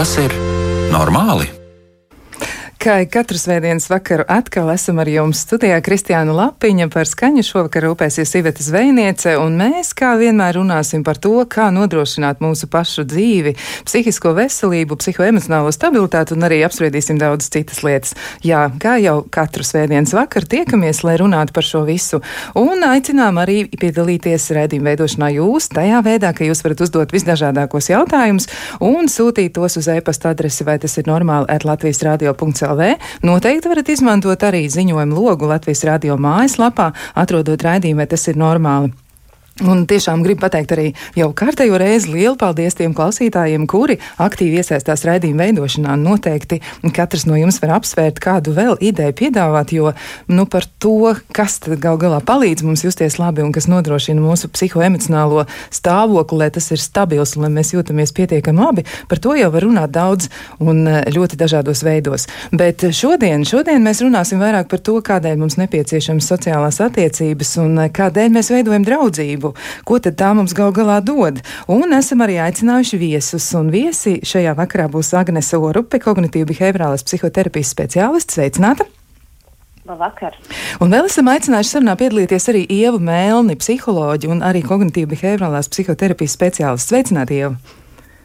Vai tas ir normāli? Kā katru svētdienas vakaru atkal esam ar jums studijā Kristiāna Lapiņa par skaņu šovakar rūpēsies Iveta Zvejniece, un mēs kā vienmēr runāsim par to, kā nodrošināt mūsu pašu dzīvi, psihisko veselību, psihoemocionālo stabilitāti un arī apspriedīsim daudz citas lietas. Jā, kā jau katru svētdienas vakaru tiekamies, lai runātu par šo visu, un aicinām arī piedalīties redzījuma veidošanā jūs tajā veidā, ka jūs varat uzdot visdažādākos jautājumus un sūtīt tos uz e-pasta adresi, vai tas ir normāli, at Latvijas radio.cl. LV. Noteikti varat izmantot arī ziņojumu logu Latvijas radio mājaslapā, atrodot raidījumu, vai tas ir normāli. Un tiešām gribu pateikt arī jau kārtējo reizi lielu paldies tiem klausītājiem, kuri aktīvi iesaistās raidījuma veidošanā. Noteikti katrs no jums var apsvērt, kādu vēl ideju piedāvāt, jo nu, par to, kas tad gal galā palīdz mums justies labi un kas nodrošina mūsu psihoemocionālo stāvokli, lai tas ir stabils un lai mēs jūtamies pietiekami labi, par to jau var runāt daudz un eh, ļoti dažādos veidos. Bet šodien, šodien mēs runāsim vairāk par to, kādēļ mums nepieciešams sociālās attiecības un eh, kādēļ mēs veidojam draudzību palīdzību. Ko tad tā mums gal galā dod? Un esam arī aicinājuši viesus, un viesi šajā vakarā būs Agnese Orupe, kognitīva behaviorālās psihoterapijas speciālists. Sveicināta! Labvakar. Un vēl esam aicinājuši sarunā piedalīties arī Ievu Mēlni, psiholoģi un arī kognitīva behaviorālās psihoterapijas speciālists. Sveicināti, Ieva!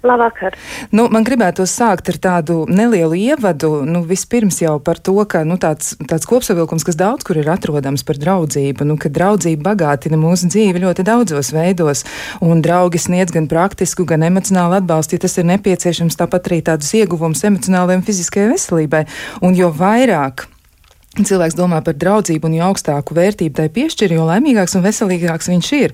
Labvakar. Nu, man gribētu sākt ar tādu nelielu ievadu. Nu, vispirms jau par to, ka nu, tāds, tāds kopsavilkums, kas daudz kur ir atrodams par draudzību, nu, ka draudzība bagātina mūsu dzīvi ļoti daudzos veidos, un draugi sniedz gan praktisku, gan emocionālu atbalstu, ja tas ir nepieciešams, tāpat arī tādus ieguvumus emocionālajai un fiziskajai veselībai. Un jo vairāk Cilvēks domā par draudzību, un jo augstāku vērtību tai piešķir, jo laimīgāks un veselīgāks viņš ir.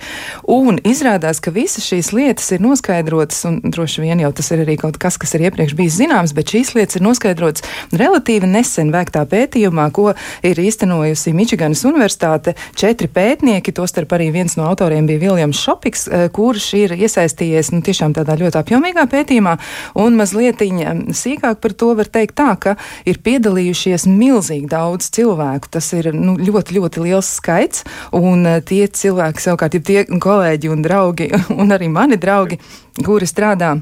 Un izrādās, ka visas šīs lietas ir noskaidrotas, un droši vien jau tas ir arī kaut kas, kas ir iepriekš bijis zināms, bet šīs lietas ir noskaidrotas relatīvi nesen veiktā pētījumā, ko ir īstenojusi Mičiganas Universitāte. Četri pētnieki, tostarp arī viens no autoriem bija Viljams Šopiks, eh, kurš ir iesaistījies nu, tiešām tādā ļoti apjomīgā pētījumā, un mazliet sīkāk par to var teikt tā, ka ir piedalījušies milzīgi daudz cilvēku. Tas ir nu, ļoti, ļoti liels skaits. Un uh, tie cilvēki, savukārt, ir tie kolēģi un draugi, un arī mani draugi, kuri strādā.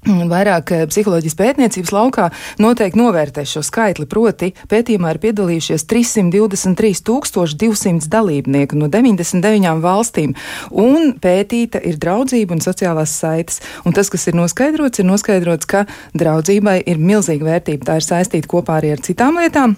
Vairāk eh, psiholoģijas pētniecības laukā noteikti novērtē šo skaitli, proti pētījumā ir piedalījušies 323,200 dalībnieku no 99 valstīm, un pētīta ir draudzība un sociālās saites. Un tas, kas ir noskaidrots, ir noskaidrots, ka draudzībai ir milzīga vērtība. Tā ir saistīta kopā arī ar citām lietām.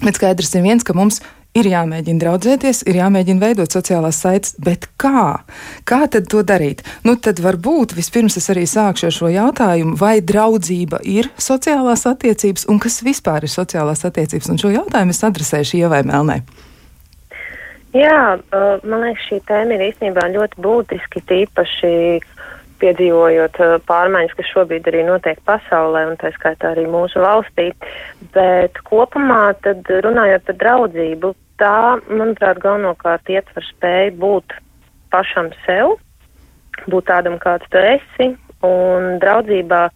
Bet skaidrs ir viens, ka mums ir jāmēģina draudzēties, ir jāmēģina veidot sociālās saites, bet kā? Kā tad to darīt? Nu, tad varbūt vispirms es arī sākšu ar šo jautājumu, vai draudzība ir sociālās attiecības un kas vispār ir sociālās attiecības? Un šo jautājumu es adresēšu Ievai Melnai. Jā, man liekas, šī tēma ir īstenībā ļoti būtiski, tīpaši piedzīvojot uh, pārmaiņas, kas šobrīd arī notiek pasaulē un tā skaitā arī mūsu valstī. Bet kopumā tad runājot par draudzību, tā, manuprāt, galvenokārt ietver spēju būt pašam sev, būt tādam, kāds tu esi, un draudzībā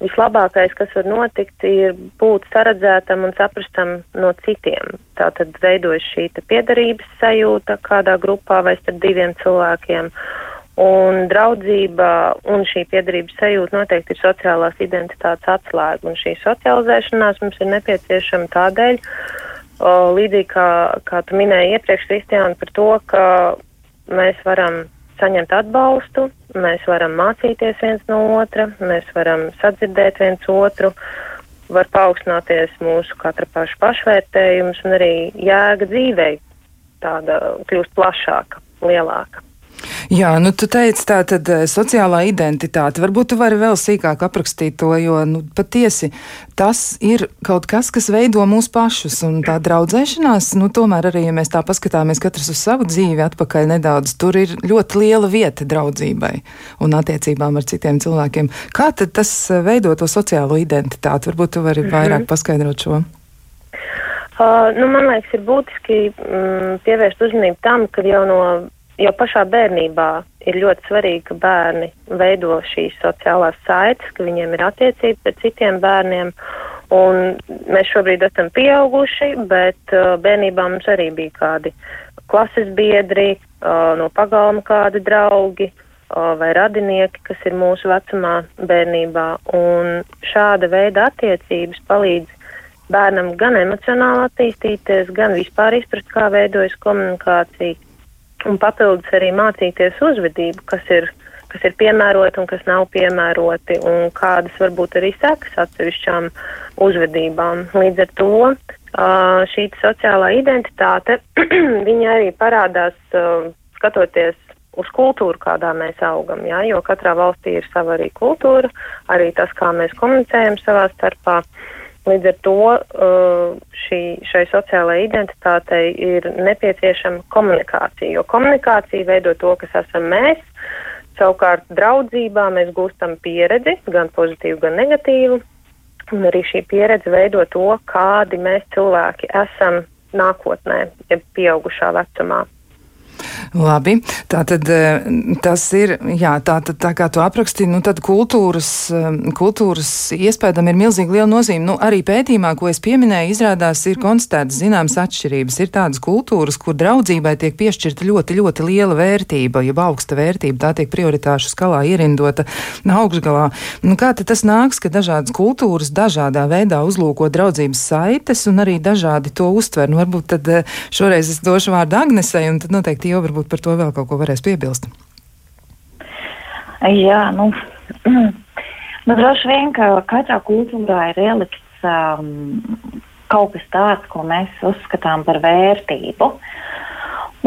vislabākais, kas var notikt, ir būt saredzētam un saprastam no citiem. Tā tad veidojas šī piederības sajūta kādā grupā vai starp diviem cilvēkiem. Un draudzība un šī piedarības sajūta noteikti ir sociālās identitātes atslēga. Un šī socializēšanās mums ir nepieciešama tādēļ, līdzīgi kā, kā tu minēji iepriekš, Kristiāna, par to, ka mēs varam saņemt atbalstu, mēs varam mācīties viens no otra, mēs varam sadzirdēt viens otru, var paaugstināties mūsu katra paša pašvērtējums un arī jēga dzīvei tāda kļūst plašāka, lielāka. Jā, nu tu teici tā tad eh, sociālā identitāte. Varbūt tu vari vēl sīkāk aprakstīt to, jo nu, patiesi tas ir kaut kas, kas veido mūs pašus. Un tā draudzēšanās, nu tomēr arī, ja mēs tā paskatāmies katrs uz savu dzīvi atpakaļ nedaudz, tur ir ļoti liela vieta draudzībai un attiecībām ar citiem cilvēkiem. Kā tad tas eh, veido to sociālo identitāti? Varbūt tu vari vairāk paskaidrot šo. Uh, nu, man liekas, ir būtiski mm, pievērst uzmanību tam, ka jau no jau pašā bērnībā ir ļoti svarīgi, ka bērni veido šīs sociālās saites, ka viņiem ir attiecības ar citiem bērniem. Un mēs šobrīd esam pieauguši, bet uh, bērnībā mums arī bija kādi klases biedri, uh, no pagalma kādi draugi, vai radinieki, kas ir mūsu vecumā bērnībā. Un šāda veida attiecības palīdz bērnam gan emocionāli attīstīties, gan vispār izprast, kā veidojas komunikācija, un papildus arī mācīties uzvedību, kas ir, kas ir piemēroti un kas nav piemēroti, un kādas varbūt arī sekas atsevišķām uzvedībām. Līdz ar to šī sociālā identitāte, viņa arī parādās skatoties uz kultūru, kādā mēs augam, jā, jo katrā valstī ir sava arī kultūra, arī tas, kā mēs komunicējam savā starpā. Līdz ar to šī, šai sociālajai identitātei ir nepieciešama komunikācija, jo komunikācija veido to, kas esam mēs. Savukārt draudzībā mēs gūstam pieredzi, gan pozitīvu, gan negatīvu, un arī šī pieredze veido to, kādi mēs cilvēki esam nākotnē, ja pieaugušā vecumā. Labi, tā tad eh, tas ir, jā, tā, tad, tā kā tu apraksti, nu tad kultūras, eh, kultūras iespējām ir milzīgi liela nozīme. Nu, arī pētījumā, ko es pieminēju, izrādās ir konstatētas zināmas atšķirības. Ir tādas kultūras, kur draudzībai tiek piešķirta ļoti, ļoti liela vērtība, jeb augsta vērtība, tā tiek prioritāšu skalā ierindota augšgalā. Nu, kā tad tas nāks, ka dažādas kultūras dažādā veidā uzlūko draudzības saites un arī dažādi to uztver? Nu, varbūt tad eh, šoreiz es došu vārdu Agnesei, un tad noteikti jau varbūt par to vēl kaut ko varēs piebilst. Jā, nu, nu droši vien, ka katrā kultūrā ir ielikts um, kaut kas tāds, ko mēs uzskatām par vērtību.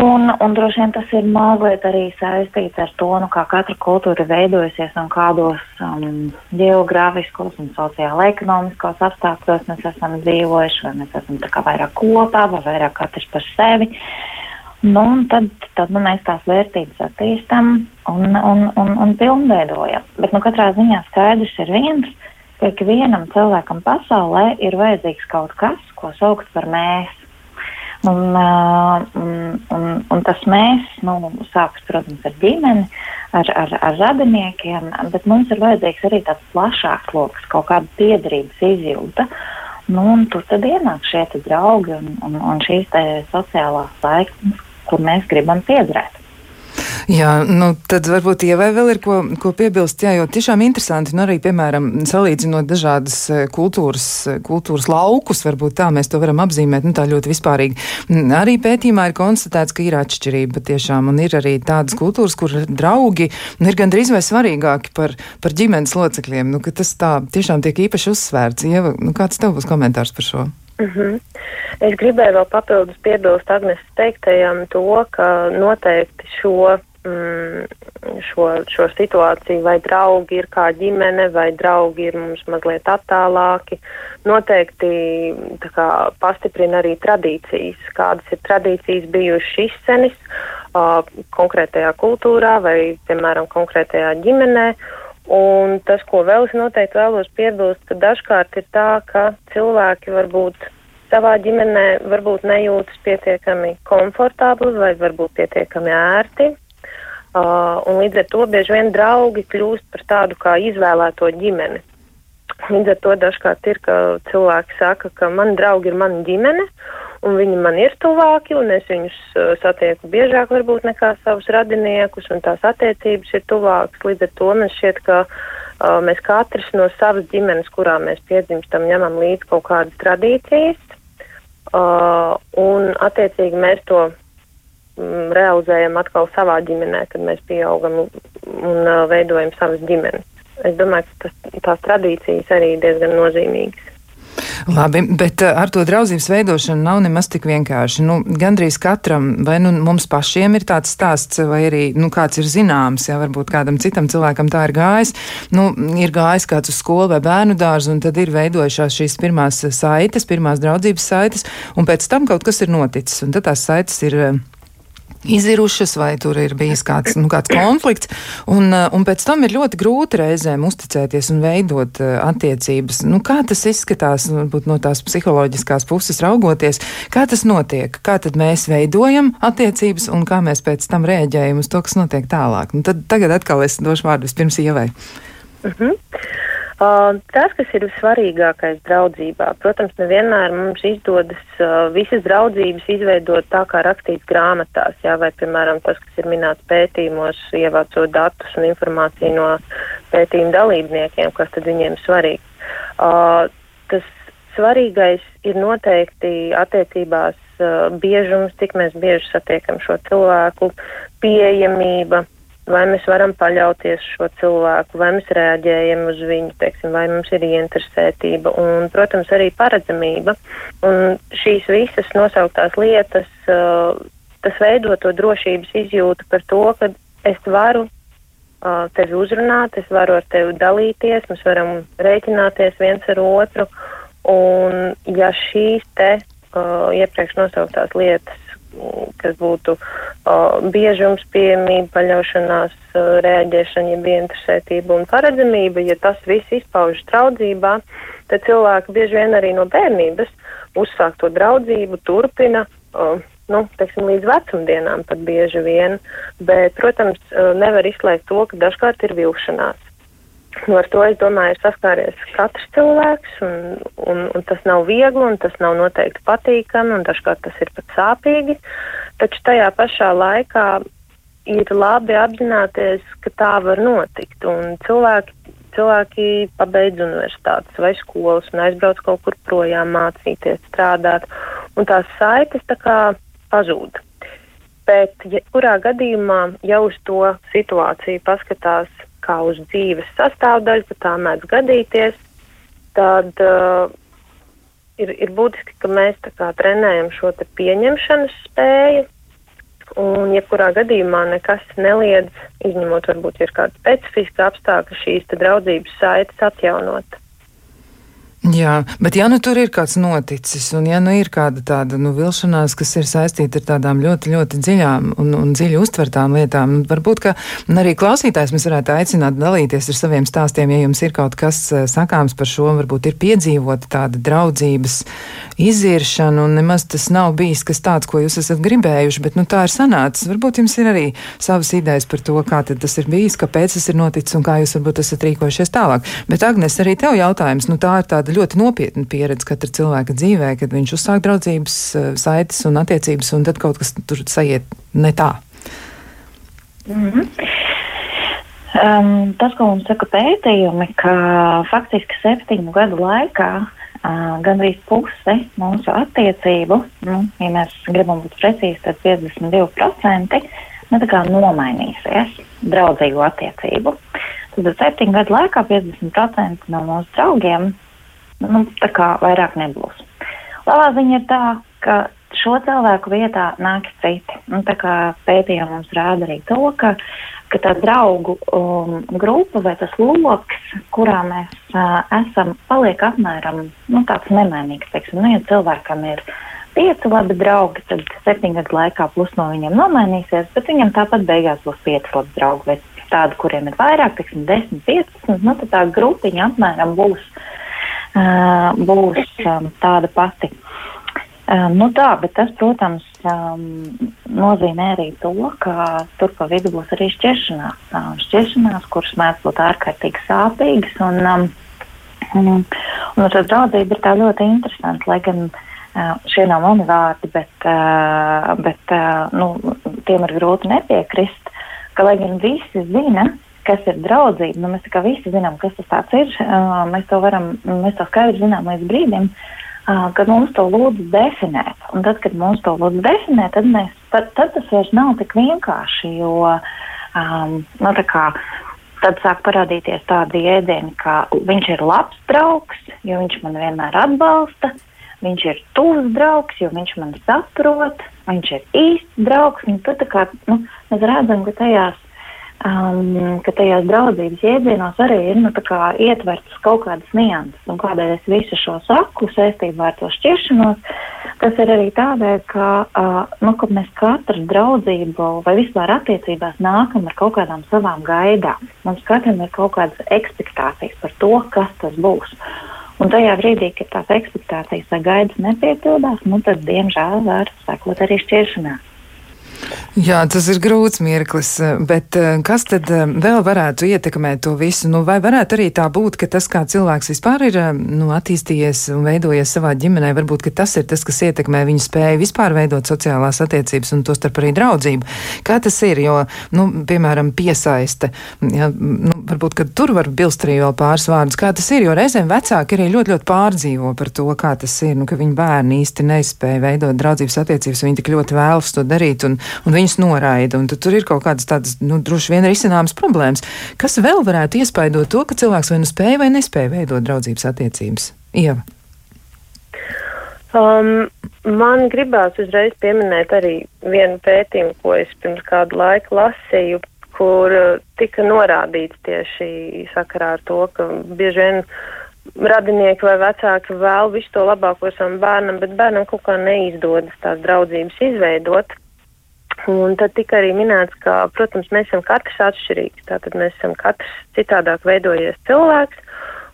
Un, un droši vien tas ir mazliet arī saistīts ar to, nu, kā katra kultūra veidojusies un kādos um, geogrāfiskos un sociāla-ekonomiskos apstākļos mēs esam dzīvojuši, vai mēs esam vairāk kopā, vai vairāk katrs par sevi. Uh, Nu, tad, tad nu, mēs tās vērtības attīstām un, un, un, un pilnveidojam. Bet nu, katrā ziņā skaidrs ir viens, ka ikvienam cilvēkam pasaulē ir vajadzīgs kaut kas, ko saukt par mēs. Un, uh, un, un, un tas mēs nu, sākas, protams, ar ģimeni, ar, ar, ar radiniekiem, bet mums ir vajadzīgs arī tāds plašāks lokus, kaut kāda piederības izjūta. Nu, un tur tad ienāk šie draugi un, un, un šīs sociālās saiknes, kur mēs gribam piederēt. Jā, nu tad varbūt Ievai vēl ir ko, ko piebilst, jā, jo tiešām interesanti, nu arī, piemēram, salīdzinot dažādas e, kultūras, e, kultūras laukus, varbūt tā mēs to varam apzīmēt, nu tā ļoti vispārīgi. Arī pētījumā ir konstatēts, ka ir atšķirība tiešām, un ir arī tādas kultūras, kur draugi nu, ir gandrīz vai svarīgāki par, par ģimenes locekļiem, nu, ka tas tā tiešām tiek īpaši uzsvērts. Ieva, nu kāds tev būs komentārs par šo? Mm -hmm. Es gribēju vēl papildus piebilst Agnes teiktajam to, ka noteikti šo, mm, šo, šo situāciju vai draugi ir kā ģimene vai draugi ir mums mazliet attālāki, noteikti kā, pastiprina arī tradīcijas, kādas ir tradīcijas bijušas izcenis uh, konkrētajā kultūrā vai, piemēram, konkrētajā ģimenē. Un tas, ko vēl es noteikti vēlos piebilst, ka dažkārt ir tā, ka cilvēki varbūt savā ģimenē varbūt nejūtas pietiekami komfortabli vai varbūt pietiekami ērti. Uh, un līdz ar to bieži vien draugi kļūst par tādu kā izvēlēto ģimeni. Līdz ar to dažkārt ir, ka cilvēki saka, ka mani draugi ir mana ģimene, un viņi man ir tuvāki, un es viņus uh, satieku biežāk varbūt nekā savus radiniekus, un tās attiecības ir tuvākas. Līdz ar to man šķiet, ka uh, mēs katrs no savas ģimenes, kurā mēs piedzimstam, ņemam līdzi kaut kādas tradīcijas, uh, un attiecīgi mēs to mm, realizējam atkal savā ģimenē, kad mēs pieaugam un, uh, veidojam savas ģimenes. Es domāju, ka tas, tās tradīcijas arī diezgan nozīmīgas. Labi, bet eh, ar to draudzības veidošanu nav nemaz tik vienkārši. Nu, gandrīz katram, vai nu mums pašiem ir tāds stāsts, vai arī nu, kāds ir zināms, ja varbūt kādam citam cilvēkam tā ir gājis. Nu, ir gājis kāds uz skolu vai bērnu dārzu, un tad ir veidojušās šīs pirmās saites, pirmās draudzības saites, un pēc tam kaut kas ir noticis, un tad tās saites ir eh, izirušas, vai tur ir bijis kāds, nu, kāds konflikts. Un, uh, un pēc tam ir ļoti grūti reizēm uzticēties un veidot uh, attiecības. Nu, kā tas izskatās varbūt, no tās psiholoģiskās puses raugoties? Kā tas notiek? Kā tad mēs veidojam attiecības un kā mēs pēc tam rēģējam uz to, kas notiek tālāk? Nu, tad, tagad atkal es došu vārdu vispirms ievai. Uh -huh. Tas, kas ir svarīgākais draudzībā, protams, nevienmēr mums izdodas visas draudzības izveidot tā, kā rakstīts grāmatās, jā, vai, piemēram, tas, kas ir minēts pētījumos, ievācot datus un informāciju no pētījuma dalībniekiem, kas tad viņiem svarīgi. Tas svarīgais ir noteikti attiecībās biežums, cik mēs bieži satiekam šo cilvēku, pieejamība, vai mēs varam paļauties šo cilvēku, vai mēs reaģējam uz viņu, teiksim, vai mums ir ieinteresētība un, protams, arī paredzamība. Un šīs visas nosauktās lietas, uh, tas veido to drošības izjūtu par to, ka es varu uh, tevi uzrunāt, es varu ar tevi dalīties, mēs varam rēķināties viens ar otru. Un ja šīs te uh, iepriekš nosauktās lietas kas būtu uh, biežums, pieejamība, paļaušanās, uh, reaģēšana, ja interesētība un paredzamība, ja tas viss izpaužas draudzībā, tad cilvēki bieži vien arī no bērnības uzsāk to draudzību, turpina. Uh, Nu, teiksim, līdz vecumdienām pat bieži vien, bet, protams, nevar izslēgt to, ka dažkārt ir vilšanās. Ar to, es domāju, ir saskāries katrs cilvēks, un, un, un tas nav viegli, un tas nav noteikti patīkami, un dažkārt tas ir pat sāpīgi. Taču tajā pašā laikā ir labi apzināties, ka tā var notikt, un cilvēki, cilvēki pabeidz universitātes vai skolas un aizbrauc kaut kur projām mācīties, strādāt, un tās saites tā kā pazūd. Bet, ja kurā gadījumā jau uz to situāciju paskatās kā uz dzīves sastāvdaļu, ka tā mēdz gadīties, tad uh, ir, ir būtiski, ka mēs kā, trenējam šo pieņemšanas spēju. Un, jebkurā gadījumā nekas neliedz, izņemot varbūt ir kāda specifiska apstākļa, šīs draudzības saites atjaunot. Jā, bet ja nu tur ir kāds noticis, un ja nu ir kāda tāda nu, vilšanās, kas ir saistīta ar tādām ļoti, ļoti dziļām un, un dziļi uztvertām lietām, varbūt, ka arī klausītājs mēs varētu aicināt dalīties ar saviem stāstiem, ja jums ir kaut kas eh, sakāms par šo, varbūt ir piedzīvota tāda draudzības iziršana, un nemaz tas nav bijis kas tāds, ko jūs esat gribējuši, bet nu, tā ir sanācis. Varbūt jums ir arī savas idejas par to, kā tas ir bijis, kāpēc tas ir noticis un kā jūs varbūt esat rīkojušies tālāk. Bet, Agnes, arī tev jautājums, nu tā ir tāda ļoti nopietna pieredze katra cilvēka dzīvē, kad viņš uzsāk draudzības eh, saites un attiecības, un tad kaut kas tur sajiet ne tā. Mm -hmm. um, tas, ko mums saka pētījumi, ka faktiski septiņu gadu laikā uh, gandrīz puse mūsu attiecību, nu, ja mēs gribam būt precīzi, tad 52% nu, nomainīsies draudzīgu attiecību. Tad septiņu gadu laikā 50% no mūsu draugiem nu, tā kā vairāk nebūs. Labā ziņa ir tā, ka šo cilvēku vietā nāks citi. Nu, pētījumi mums rāda arī to, ka, ka tā draugu um, grupa vai tas lokus, kurā mēs uh, esam, paliek apmēram nu, tāds nemainīgs. Teiksim, nu, ja cilvēkam ir pieci labi draugi, tad septiņu gadu laikā plus no viņiem nomainīsies, bet viņam tāpat beigās būs pieci labi draugi. Tādi, kuriem ir vairāk, teiksim, 10, 15, nu, tad tā grupiņa apmēram būs būs um, tāda pati. Um, nu tā, bet tas, protams, um, nozīmē arī to, ka tur pa vidu būs arī šķiršanās. Um, šķiršanās, kuras mēdz būt ārkārtīgi sāpīgas. Un, um, un, un tā draudzība ir tā ļoti interesanta, lai gan šie nav mani vārdi, bet, bet nu, tiem ir grūti nepiekrist, ka lai gan visi zina, kas ir draudzība. Nu, mēs visi zinām, kas tas ir. Uh, mēs to varam, mēs to skaidri zinām līdz brīdim, uh, kad mums to lūdzu definēt. Un tad, kad mums to lūdzu definēt, tad, mēs, tad, tad tas vairs nav tik vienkārši. Jo, um, nu, kā, tad sāk parādīties tādi jēdzieni, ka viņš ir labs draugs, jo viņš man vienmēr atbalsta. Viņš ir tuvs draugs, jo viņš man saprot, viņš ir īsts draugs. Tad, kā, nu, mēs redzam, ka tajās um, ka tajās draudzības iedzienos arī ir nu, ietverts kaut kādas nianses. Un kādēļ es visu šo saku saistībā ar to šķiršanos, tas ir arī tādēļ, ka, uh, nu, ka mēs katru draudzību vai vispār attiecībās nākam ar kaut kādām savām gaidām. Mums katram ir kaut kādas ekspektācijas par to, kas tas būs. Un tajā brīdī, kad tās ekspektācijas vai gaidas nepiepildās, nu, tad, diemžēl, var sekot arī šķiršanās. Jā, tas ir grūts mirklis, bet eh, kas tad eh, vēl varētu ietekmēt to visu? Nu, vai varētu arī tā būt, ka tas, kā cilvēks vispār ir eh, nu, attīstījies un veidojies savā ģimenē, varbūt tas ir tas, kas ietekmē viņa spēju vispār veidot sociālās attiecības un to starp arī draudzību? Kā tas ir? Jo, nu, piemēram, piesaiste, ja, nu, varbūt, ka tur var bilst arī vēl pāris vārdus. Kā tas ir? Jo reizēm vecāki arī ļoti, ļoti pārdzīvo par to, kā tas ir, nu, ka viņu bērni īsti nespēja veidot draudzības attiecības, viņi tik ļoti vēlas to darīt. Un, un viņus noraida. Un tur ir kaut kādas tādas, nu, droši vien risināmas problēmas. Kas vēl varētu iespaidot to, ka cilvēks vai nu spēja vai nespēja veidot draudzības attiecības? Ieva. Um, man gribās uzreiz pieminēt arī vienu pētījumu, ko es pirms kādu laiku lasīju, kur uh, tika norādīts tieši sakarā ar to, ka bieži vien radinieki vai vecāki vēl visu to labāko savam bērnam, bet bērnam kaut kā neizdodas tās draudzības izveidot. Un tad tika arī minēts, ka, protams, mēs esam katrs atšķirīgs. Tātad mēs esam katrs citādāk veidojies cilvēks,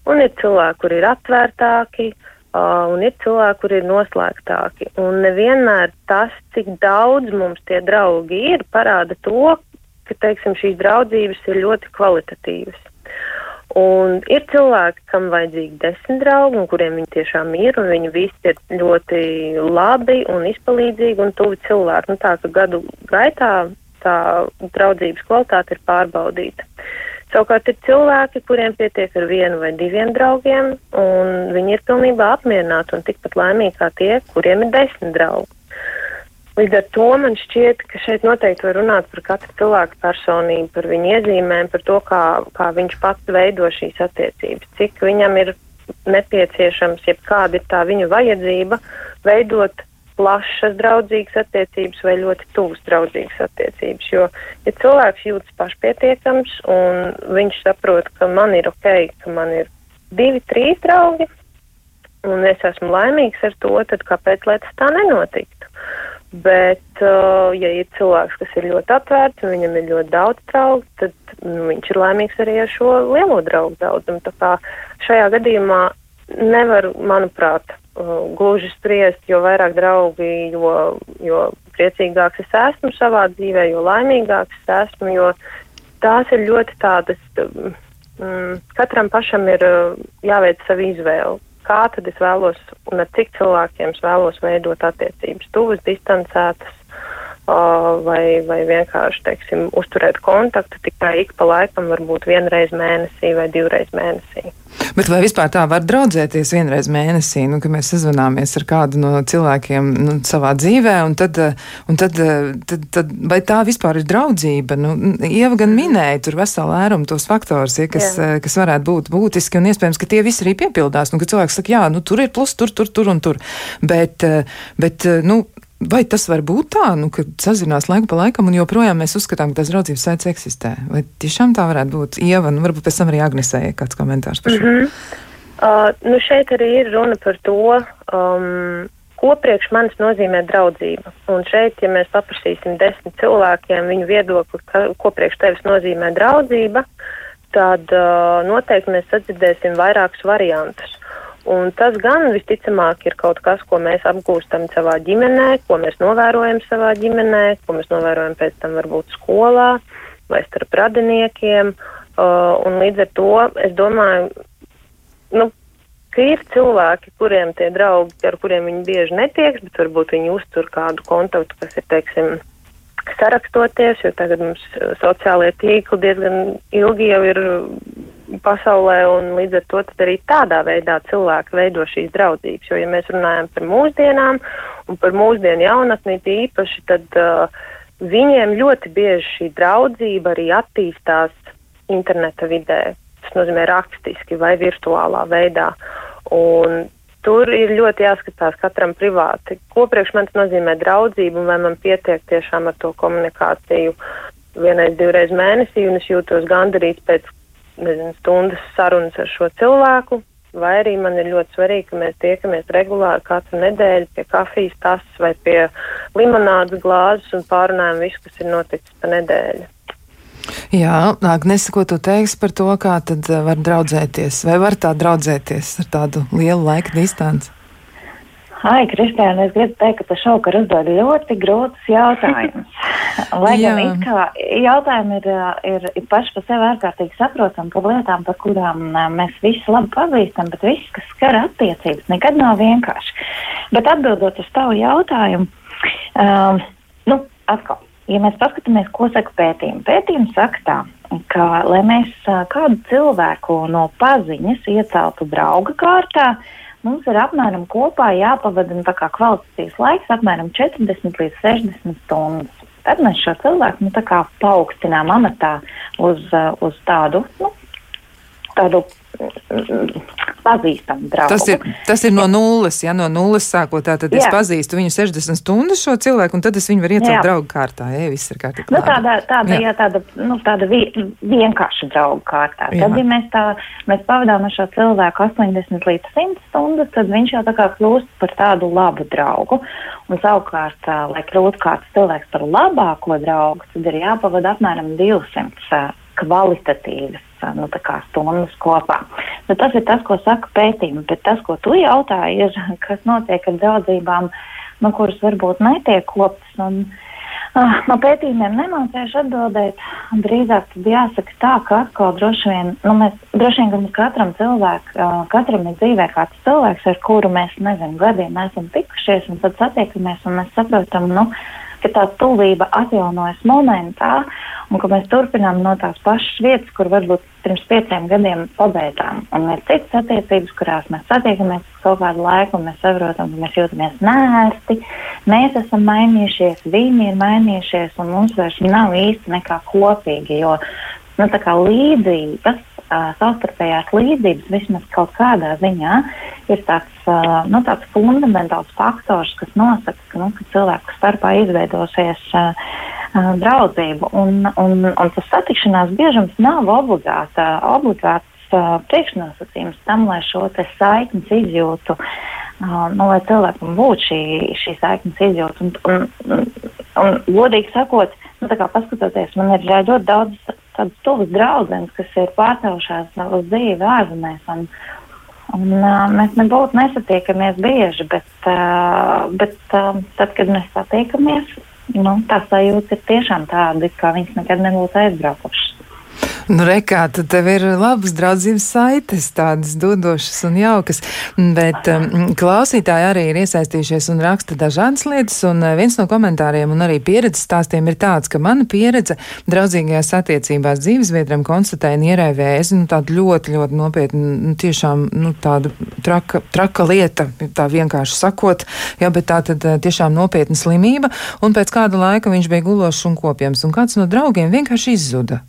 un ir cilvēki, kur ir atvērtāki, uh, un ir cilvēki, kur ir noslēgtāki. Un nevienmēr tas, cik daudz mums tie draugi ir, parāda to, ka, teiksim, šīs draudzības ir ļoti kvalitatīvas. Un ir cilvēki, kam vajadzīgi desmit draugi, un kuriem viņi tiešām ir, un viņi visi ir ļoti labi un izpalīdzīgi un tuvi cilvēki. Nu, tā ka gadu gaitā tā draudzības kvalitāte ir pārbaudīta. Savukārt ir cilvēki, kuriem pietiek ar vienu vai diviem draugiem, un viņi ir pilnībā apmierināti un tikpat laimīgi kā tie, kuriem ir desmit draugi. Līdz ar to man šķiet, ka šeit noteikti var runāt par katru cilvēku personību, par viņa iezīmēm, par to, kā, kā viņš pats veido šīs attiecības, cik viņam ir nepieciešams, jeb kāda ir tā viņa vajadzība veidot plašas draudzīgas attiecības vai ļoti tuvas draudzīgas attiecības. Jo, ja cilvēks jūtas pašpietiekams un viņš saprot, ka man ir ok, ka man ir divi, trīs draugi, un es esmu laimīgs ar to, tad kāpēc lai tas tā nenotiktu? Bet, uh, ja ir cilvēks, kas ir ļoti atvērts un viņam ir ļoti daudz draugu, tad nu, viņš ir laimīgs arī ar šo lielo draugu daudzumu. Tā kā šajā gadījumā nevar, manuprāt, uh, gluži spriest, jo vairāk draugi, jo, jo priecīgāks es esmu savā dzīvē, jo laimīgāks es esmu, jo tās ir ļoti tādas, um, katram pašam ir uh, jāveic savu izvēli kā tad es vēlos un ar cik cilvēkiem es vēlos veidot attiecības, tuvas, distancētas, vai, vai vienkārši, teiksim, uzturēt kontaktu tikai ik pa laikam, varbūt vienreiz mēnesī vai divreiz mēnesī. Bet vai vispār tā var draudzēties vienreiz mēnesī, nu, ka mēs sazvanāmies ar kādu no cilvēkiem nu, savā dzīvē, un tad, un tad, tad, tad vai tā vispār ir draudzība? Nu, Ieva gan minēja tur veselu ērumu tos faktors, ja, kas, jā. kas varētu būt būtiski, un iespējams, ka tie visi arī piepildās, nu, ka cilvēks saka, jā, nu, tur ir plus, tur, tur, tur un tur. Bet, bet nu, Vai tas var būt tā, nu, ka sazinās laiku pa laikam, un joprojām mēs uzskatām, ka tās draudzības saites eksistē? Vai tiešām tā varētu būt? Ieva, nu, varbūt pēc tam arī Agnesē kāds komentārs par šo. Mm -hmm. uh, nu, šeit arī ir runa par to, um, ko priekš manis nozīmē draudzība. Un šeit, ja mēs paprasīsim desmit cilvēkiem viņu viedokli, ka, ko priekš tevis nozīmē draudzība, tad uh, noteikti mēs sadzirdēsim vairākus variantus. Un tas gan visticamāk ir kaut kas, ko mēs apgūstam savā ģimenē, ko mēs novērojam savā ģimenē, ko mēs novērojam pēc tam varbūt skolā vai starp radiniekiem. Uh, un līdz ar to es domāju, nu, ka ir cilvēki, kuriem tie draugi, ar kuriem viņi bieži netieks, bet varbūt viņi uztur kādu kontaktu, kas ir, teiksim, sarakstoties, jo tagad mums sociālie tīkli diezgan ilgi jau ir pasaulē, un līdz ar to arī tādā veidā cilvēki veido šīs draudzības. Jo, ja mēs runājam par mūsdienām un par mūsdienu jaunatni īpaši, tad uh, viņiem ļoti bieži šī draudzība arī attīstās interneta vidē. Tas nozīmē rakstiski vai virtuālā veidā. Un tur ir ļoti jāskatās katram privāti, ko priekš man nozīmē draudzību un vai man pietiek tiešām ar to komunikāciju vienreiz, divreiz mēnesī un es jūtos gandarīts pēc nezinu, stundas sarunas ar šo cilvēku, vai arī man ir ļoti svarīgi, ka mēs tiekamies regulāri katru nedēļu pie kafijas tasas vai pie limonādes glāzes un pārunājam visu, kas ir noticis pa nedēļu. Jā, Agnese, ko tu teiksi par to, kā tad var draudzēties, vai var tā draudzēties ar tādu lielu laika distanci? Ai, Kristiāna, es gribu teikt, ka tas šovakar uzdod ļoti grūtus jautājumus. Lai gan it kā jautājumi ir, ir, ir paši par sevi ārkārtīgi saprotami par lietām, par kurām mēs visi labi pazīstam, bet viss, kas skar attiecības, nekad nav vienkārši. Bet atbildot uz tavu jautājumu, um, nu, atkal, ja mēs paskatāmies, ko saka pētījumi, pētījumi saka tā, ka, lai mēs kādu cilvēku no paziņas ieceltu drauga kārtā, mums ir apmēram kopā jāpavada nu, kvalitatīvs laiks, apmēram 40 līdz 60 stundas. Tad mēs šo cilvēku nu, paaugstinām amatā uz, uz tādu, nu, tādu pazīstamu draugu. Tas ir, tas ir no nulles, ja no nulles sākot, tad Jā. es pazīstu viņu 60 stundas šo cilvēku, un tad es viņu varu iecelt draugu kārtā, ja viss ir kārtībā. Nu, tāda, tāda, jā. Jā, tāda, nu, tāda vi, vienkārša draugu kārtā. Jā. Tad, ja mēs tā, mēs pavadām ar šo cilvēku 80 līdz 100 stundas, tad viņš jau tā kā kļūst par tādu labu draugu. Un savukārt, lai kļūtu kāds cilvēks par labāko draugu, tad ir jāpavada apmēram 200 kvalitatīvas nu, stundas kopā. Nu, tas ir tas, ko saka pētījumi, bet tas, ko tu jautāji, ir, kas notiek ar draudzībām, nu, kuras varbūt netiek koptas. Un, uh, no pētījumiem nemācīšu atbildēt. Drīzāk jāsaka tā, ka atkal droši vien, nu, mēs, droši vien, ka katram cilvēkam, uh, katram ir dzīvē kāds cilvēks, ar kuru mēs, nezinu, gadiem esam tikušies, un tad satiekamies, un mēs saprotam, nu, ka tā tuvība atjaunojas momentā, un ka mēs turpinām no tās pašas vietas, kur varbūt pirms pieciem gadiem pabeidzām. Un ir citas attiecības, kurās mēs satiekamies kaut kādu laiku, un mēs saprotam, ka mēs jūtamies nērti, mēs esam mainījušies, viņi ir mainījušies, un mums vairs nav īsti nekā kopīgi, jo nu, līdzības uh, savstarpējās līdzības vismaz kaut kādā ziņā ir tāds, uh, nu, tāds fundamentāls faktors, kas nosaka, ka, nu, ka cilvēku starpā izveidosies uh, uh, draudzība. Un, un, un tas satikšanās biežums nav obligāta, obligāts uh, priekšnosacījums tam, lai šo saiknes izjūtu. Uh, nu, lai cilvēkam būtu šī, šī saiknes izjūta. Un, un, un, un, godīgi sakot, nu, paskatoties, man ir ļoti daudz tādas tuvas draudzenes, kas ir pārcēlušās uz dzīvi ārzemēs. Un, un, uh, mēs nebūtu nesatiekamies bieži, bet, uh, bet uh, tad, kad mēs satiekamies, nu, tā sajūta ir tiešām tāda, ka viņas nekad nebūtu aizbraukušas. Nu, rekā, tad tev ir labas draudzības saites, tādas dodošas un jaukas, bet um, klausītāji arī ir iesaistījušies un raksta dažādas lietas, un uh, viens no komentāriem un arī pieredzes stāstiem ir tāds, ka mana pieredze draudzīgajās attiecībās dzīvesvietram konstatēja nieraivēs, nu, tādu ļoti, ļoti nopietnu, nu, tiešām, nu, tādu traka, traka lieta, tā vienkārši sakot, jā, bet tā tad uh, tiešām nopietna slimība, un pēc kāda laika viņš bija gulošs un kopjams, un kāds no draugiem vienkārši izzuda.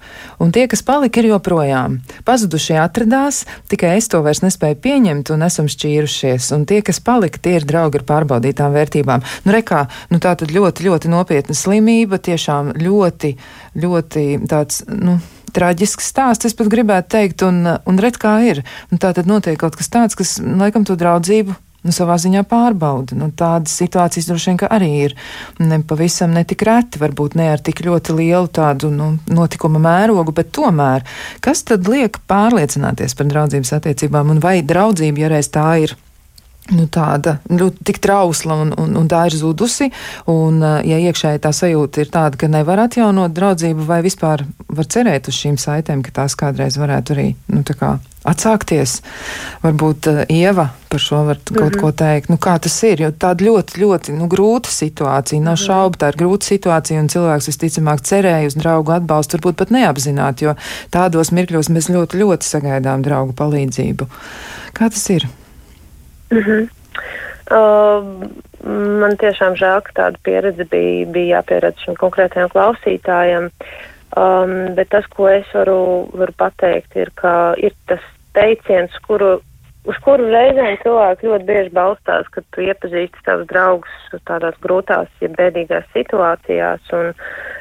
Un tie, kas palika, ir joprojām. Pazudušie atradās, tikai es to vairs nespēju pieņemt un esam šķīrušies. Un tie, kas palika, tie ir draugi ar pārbaudītām vērtībām. Nu, rekā, nu tā tad ļoti, ļoti nopietna slimība, tiešām ļoti, ļoti tāds, nu traģisks stāsts, es pat gribētu teikt, un, un ret kā ir. Un tā tad notiek kaut kas tāds, kas, laikam, to draudzību nu, savā ziņā pārbauda. Nu, tādas situācijas droši vien arī ir ne pavisam netik reti, varbūt ne ar tik ļoti lielu tādu nu, notikuma mērogu, bet tomēr, kas tad liek pārliecināties par draudzības attiecībām un vai draudzība, ja reiz tā ir? Nu, tāda nu, tik trausla un, un, un tā ir zudusi. Un, ja iekšēji tā sajūta ir tāda, ka nevar atjaunot draudzību, vai vispār var cerēt uz šīm saitēm, ka tās kādreiz varētu arī nu, kā, atsākties. Varbūt uh, Ieva par šo var kaut mm -hmm. ko teikt. Nu, kā tas ir? Jo tāda ļoti, ļoti nu, grūta situācija. Nav -hmm. šaubu, tā ir grūta situācija, un cilvēks visticamāk cerēja uz draugu atbalstu, varbūt pat neapzināti, jo tādos mirkļos mēs ļoti, ļoti sagaidām draugu palīdzību. Kā tas ir? Mm -hmm. uh, man tiešām žēl, ka tāda pieredze bija, bija jāpieredz šim konkrētajam klausītājam. Um, bet tas, ko es varu, varu pateikt, ir, ka ir tas teiciens, kuru, uz kuru reizēm cilvēki ļoti bieži balstās, kad tu iepazīsti savus draugus tādās grūtās, ja bēdīgās situācijās, un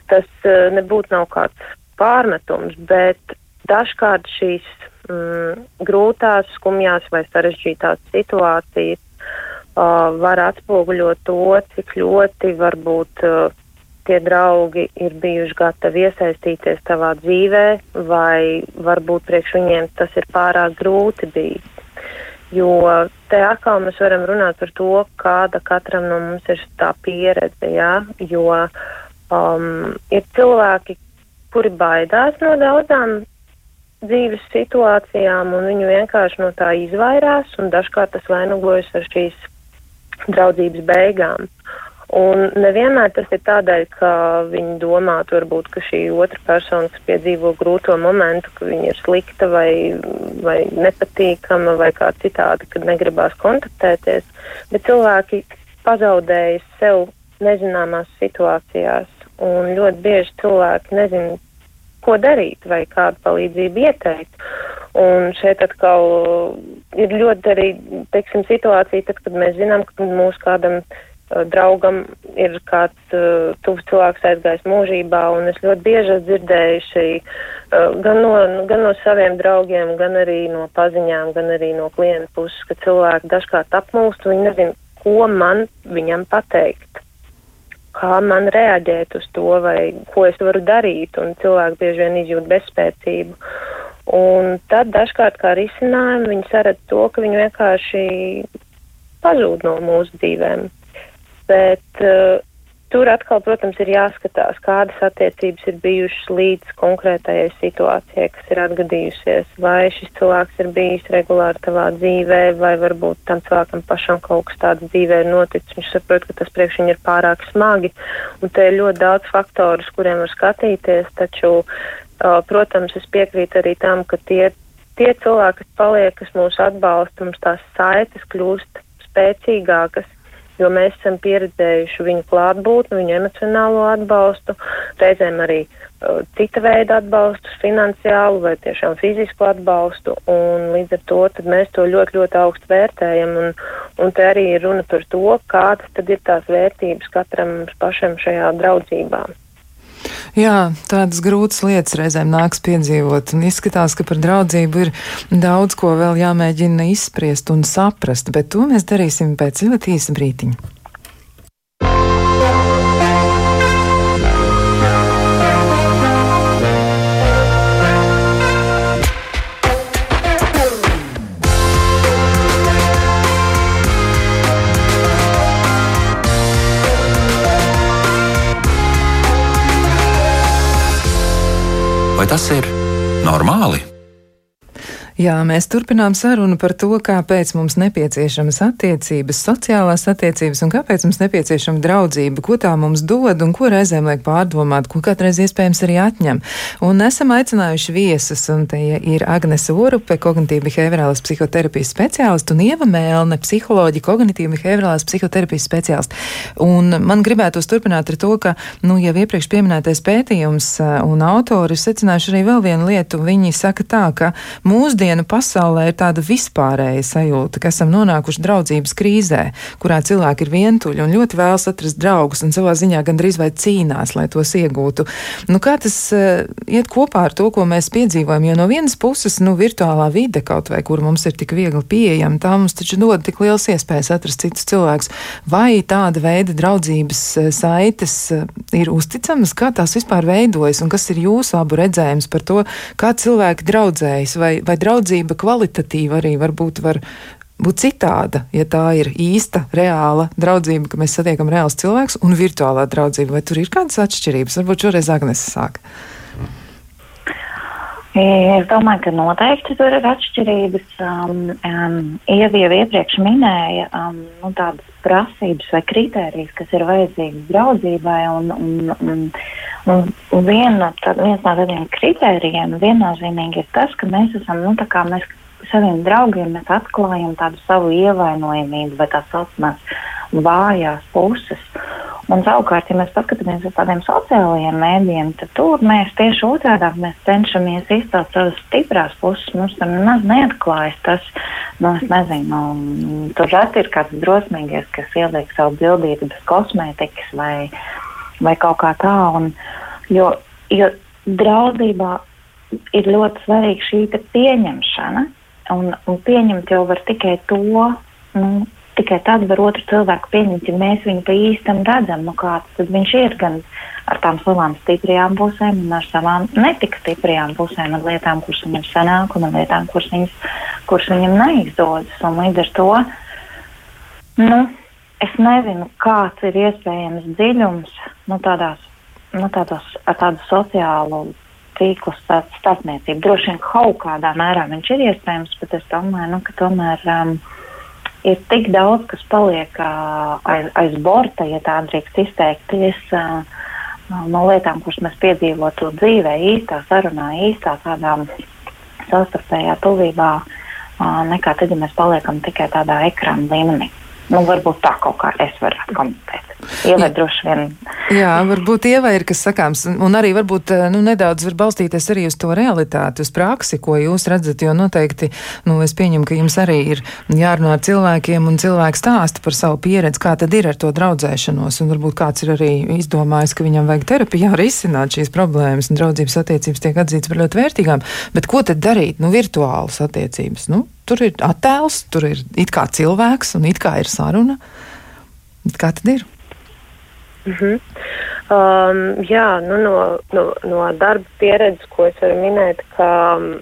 tas uh, nebūtu nav kāds pārmetums, bet dažkārt šīs mm, grūtās, skumjās vai sarežģītās situācijas uh, var atspoguļot to, cik ļoti varbūt uh, tie draugi ir bijuši gatavi iesaistīties tavā dzīvē, vai varbūt priekš viņiem tas ir pārāk grūti bijis. Jo te atkal mēs varam runāt par to, kāda katram no mums ir tā pieredze, jā, jo um, ir cilvēki, kuri baidās no daudzām dzīves situācijām, un viņi vienkārši no tā izvairās, un dažkārt tas vainagojas ar šīs draudzības beigām. Un nevienmēr tas ir tādēļ, ka viņi domātu, varbūt, ka šī otra persona, kas piedzīvo grūto momentu, ka viņa ir slikta vai, vai nepatīkama vai kā citādi, kad negribās kontaktēties, bet cilvēki pazaudējas sev nezināmās situācijās, un ļoti bieži cilvēki nezina, ko darīt vai kādu palīdzību ieteikt. Un šeit atkal ir ļoti arī, teiksim, situācija, tad, kad mēs zinām, ka mūsu kādam uh, draugam ir kāds uh, tuvs cilvēks aizgājis mūžībā, un es ļoti bieži esmu dzirdējuši uh, gan, no, gan no saviem draugiem, gan arī no paziņām, gan arī no klienta puses, ka cilvēki dažkārt apmūst, viņi nezin, ko man viņam pateikt kā man reaģēt uz to, vai ko es varu darīt, un cilvēki bieži vien izjūt bezspēcību. Un tad dažkārt kā risinājumu viņi saredz to, ka viņi vienkārši pazūd no mūsu dzīvēm. Bet uh, Tur atkal, protams, ir jāskatās, kādas attiecības ir bijušas līdz konkrētajai situācijai, kas ir atgadījusies, vai šis cilvēks ir bijis regulāri tavā dzīvē, vai varbūt tam cilvēkam pašam kaut kas tāds dzīvē ir noticis, viņš saprot, ka tas priekš viņu ir pārāk smagi, un te ir ļoti daudz faktoru, uz kuriem var skatīties, taču, protams, es piekrītu arī tam, ka tie, tie cilvēki, kas paliek, kas mūs atbalsta, mums tās saites kļūst spēcīgākas jo mēs esam pieredzējuši viņu klātbūtni, viņu emocionālo atbalstu, reizēm arī uh, cita veida atbalstu, finansiālu vai tiešām fizisku atbalstu, un līdz ar to mēs to ļoti, ļoti augstu vērtējam, un, un te arī ir runa par to, kādas tad ir tās vērtības katram pašam šajā draudzībā. Jā, tādas grūtas lietas reizēm nāks piedzīvot, un izskatās, ka par draudzību ir daudz ko vēl jāmēģina izspriest un saprast, bet to mēs darīsim pēc ļoti īsa brītiņa. Vai tas ir normāli? Jā, mēs turpinām sarunu par to, kāpēc mums nepieciešamas attiecības, sociālās attiecības un kāpēc mums nepieciešama draudzība, ko tā mums dod un ko reizēm liek pārdomāt, ko kādreiz iespējams arī atņem. Un esam aicinājuši viesus, un te ir Agnese Orupe, kognitīva behaviorālās psihoterapijas speciālista un Ieva Mēlne, psiholoģija, kognitīva behaviorālās psihoterapijas speciālista. Un man gribētos turpināt ar to, ka, nu, jau iepriekš pieminētais pētījums un autori secinājuši arī vēl vienu lietu. Viņi saka tā, ka mūsdienu mūsdienu pasaulē ir tāda vispārēja sajūta, ka esam nonākuši draudzības krīzē, kurā cilvēki ir vientuļi un ļoti vēlas atrast draugus un savā ziņā gandrīz vai cīnās, lai tos iegūtu. Nu, kā tas uh, iet kopā ar to, ko mēs piedzīvojam? Jo no vienas puses, nu, virtuālā vide kaut vai, kur mums ir tik viegli pieejama, tā mums taču dod tik liels iespējas atrast citus cilvēkus. Vai tāda veida draudzības uh, saites uh, ir uzticamas, kā tās vispār veidojas un kas ir jūsu abu redzējums par to, kā cilvēki draudzējas vai, vai draudzējas? Draudzība kvalitatīva arī varbūt var būt citāda, ja tā ir īsta, reāla draudzība, ka mēs satiekam reāls cilvēks un virtuālā draudzība. Vai tur ir kādas atšķirības? Varbūt šoreiz Agnes sāk. Es domāju, ka noteikti tur ir atšķirības. Um, um, Ievi jau iepriekš minēja um, nu, tādas prasības vai kritērijas, kas ir vajadzīgas draudzībai. Un, un, un, un, un viena, tad, viens no tādiem kritērijiem viennozīmīgi ir tas, ka mēs esam, nu, tā mēs saviem draugiem mēs atklājam tādu savu ievainojamību vai tā saucamās vājās puses. Un savukārt, ja mēs paskatāmies uz tādiem sociālajiem mēdījiem, tad tur mēs tieši otrādi mēs cenšamies izcelt savas stiprās puses. Mums tam nemaz neatklājas tas, nu, es nezinu, tur reti ir kāds drosmīgais, kas ieliek savu bildīti bez kosmētikas vai, vai kaut kā tā. Un, jo, jo draudzībā ir ļoti svarīga šī pieņemšana, un, un pieņemt jau var tikai to. Nu, tikai tad var otru cilvēku pieņemt, ja mēs viņu pa īstam redzam, nu kāds viņš ir gan ar tām savām stiprajām pusēm, gan ar savām netik stiprajām pusēm, ar lietām, kuras viņam sanāk, un ar lietām, kuras, viņas, kurš viņam neizdodas. Līdz ar to nu, es nezinu, kāds ir iespējams dziļums nu, tādās, nu, tādos, ar tādu sociālu tīklu starpniecību. Droši vien kaut kādā mērā viņš ir iespējams, bet es domāju, nu, ka tomēr um, ir tik daudz, kas paliek uh, aiz, aiz borta, ja tā drīkst izteikties. Uh, no lietām, kuras mēs piedzīvotu dzīvē, īstā sarunā, īstā tādā savstarpējā tuvībā, nekā tad, ja mēs paliekam tikai tādā ekrāna līmenī. Nu, varbūt tā kaut kā es varētu komentēt. Ievai droši vien. Jā, varbūt Ievai ir kas sakāms, un arī varbūt nu, nedaudz var balstīties arī uz to realitāti, uz praksi, ko jūs redzat, jo noteikti, nu, es pieņemu, ka jums arī ir jārunā ar cilvēkiem, un cilvēks stāsta par savu pieredzi, kā tad ir ar to draudzēšanos, un varbūt kāds ir arī izdomājis, ka viņam vajag terapijā risināt šīs problēmas, un draudzības attiecības tiek atzīts par ļoti vērtīgām, bet ko tad darīt, nu, virtuālas attiecības, nu, tur ir attēls, tur ir it kā cilvēks un it kā ir saruna. Kā tad ir? Mm -hmm. um, jā, nu no, no, no darba pieredzes, ko es varu minēt, ka um,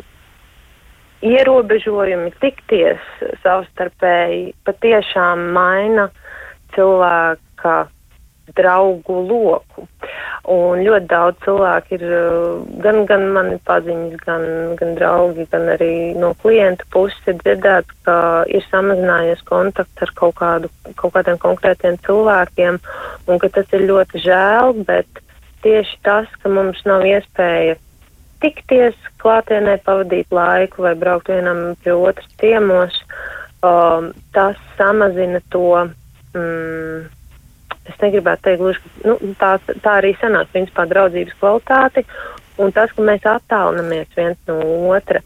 ierobežojumi tikties savstarpēji patiešām maina cilvēka draugu loku. Un ļoti daudz cilvēku ir uh, gan, gan mani paziņas, gan, gan draugi, gan arī no klientu puses ir dzirdēts, ka ir samazinājies kontakts ar kaut, kādu, kaut kādiem konkrētiem cilvēkiem un ka tas ir ļoti žēl, bet tieši tas, ka mums nav iespēja tikties klātienē, pavadīt laiku vai braukt vienam pie otras ciemos, um, tas samazina to. Mm, es negribētu teikt, gluži, ka nu, tā, tā arī sanāk, principā, draudzības kvalitāti un tas, ka mēs attālinamies viens no otra.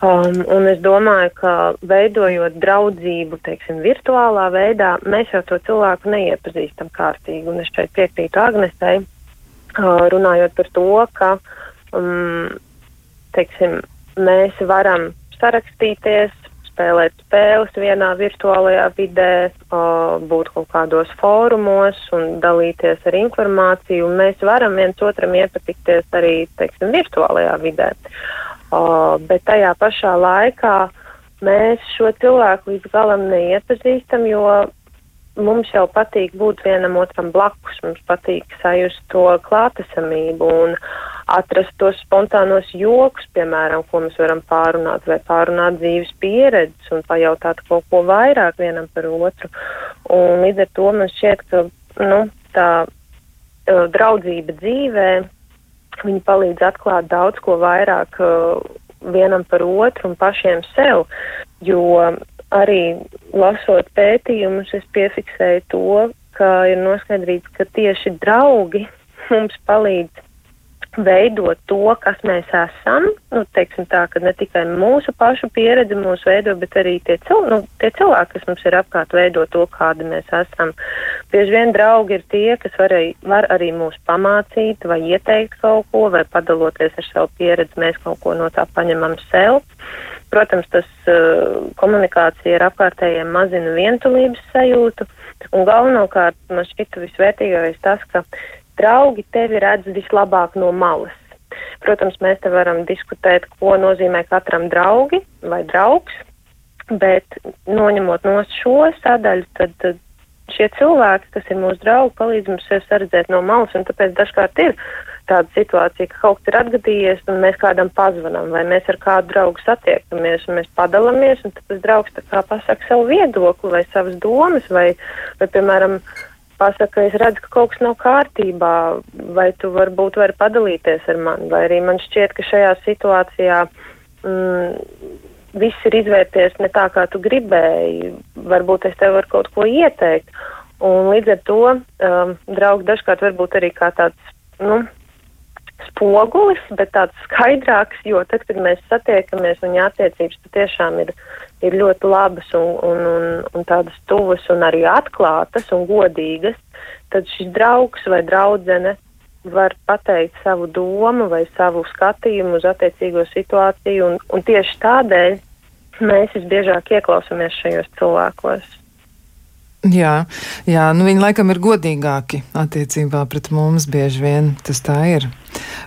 Um, un es domāju, ka veidojot draudzību, teiksim, virtuālā veidā, mēs jau to cilvēku neiepazīstam kārtīgi. Un es šeit piekrītu Agnesei, uh, runājot par to, ka, um, teiksim, mēs varam sarakstīties, spēlēt spēles vienā virtuālajā vidē, būt kaut kādos fórumos un dalīties ar informāciju. Mēs varam viens otram iepatikties arī, teiksim, virtuālajā vidē. Bet tajā pašā laikā mēs šo cilvēku līdz galam neiepazīstam, jo mums jau patīk būt vienam otram blakus, mums patīk sajust to klātesamību un atrast tos spontānos joks, piemēram, ko mēs varam pārunāt vai pārunāt dzīves pieredzes un pajautāt kaut ko vairāk vienam par otru. Un līdz ar to man šķiet, ka, nu, tā uh, draudzība dzīvē, viņi palīdz atklāt daudz ko vairāk uh, vienam par otru un pašiem sev, jo arī lasot pētījumus, es piefiksēju to, ka ir noskaidrīts, ka tieši draugi mums palīdz veidot to, kas mēs esam. Nu, teiksim tā, ka ne tikai mūsu pašu pieredze mūs veido, bet arī tie, cil nu, tie cilvēki, kas mums ir apkārt, veido to, kādi mēs esam. Bieži vien draugi ir tie, kas var, var arī mūs pamācīt vai ieteikt kaut ko, vai padaloties ar savu pieredzi, mēs kaut ko no tā paņemam sev. Protams, tas uh, komunikācija ar apkārtējiem mazina vientulības sajūtu, un galvenokārt man šķita visvērtīgākais tas, ka draugi tevi redz vislabāk no malas. Protams, mēs te varam diskutēt, ko nozīmē katram draugi vai draugs, bet noņemot no šo sadaļu, tad, tad šie cilvēki, kas ir mūsu draugi, palīdz mums sevi saredzēt no malas, un tāpēc dažkārt ir tāda situācija, ka kaut kas ir atgadījies, un mēs kādam pazvanām, vai mēs ar kādu draugu satiekamies, un mēs padalāmies, un tad tas draugs tā kā pasaka savu viedokli vai savas domas, vai, vai piemēram, pasaka, es redzu, ka kaut kas nav kārtībā, vai tu varbūt vari padalīties ar mani, vai arī man šķiet, ka šajā situācijā mm, viss ir izvērties ne tā, kā tu gribēji, varbūt es tev varu kaut ko ieteikt. Un līdz ar to um, draugi dažkārt varbūt arī kā tāds, nu, spogulis, bet tāds skaidrāks, jo tad, kad mēs satiekamies, viņa attiecības patiešām ir, ir ļoti labas un, un, un, un tādas tuvas un arī atklātas un godīgas, tad šis draugs vai draudzene var pateikt savu domu vai savu skatījumu uz attiecīgo situāciju, un, un tieši tādēļ mēs visbiežāk ieklausāmies šajos cilvēkos. Jā, jā nu viņi laikam ir godīgāki attiecībā pret mums bieži vien tas tā ir.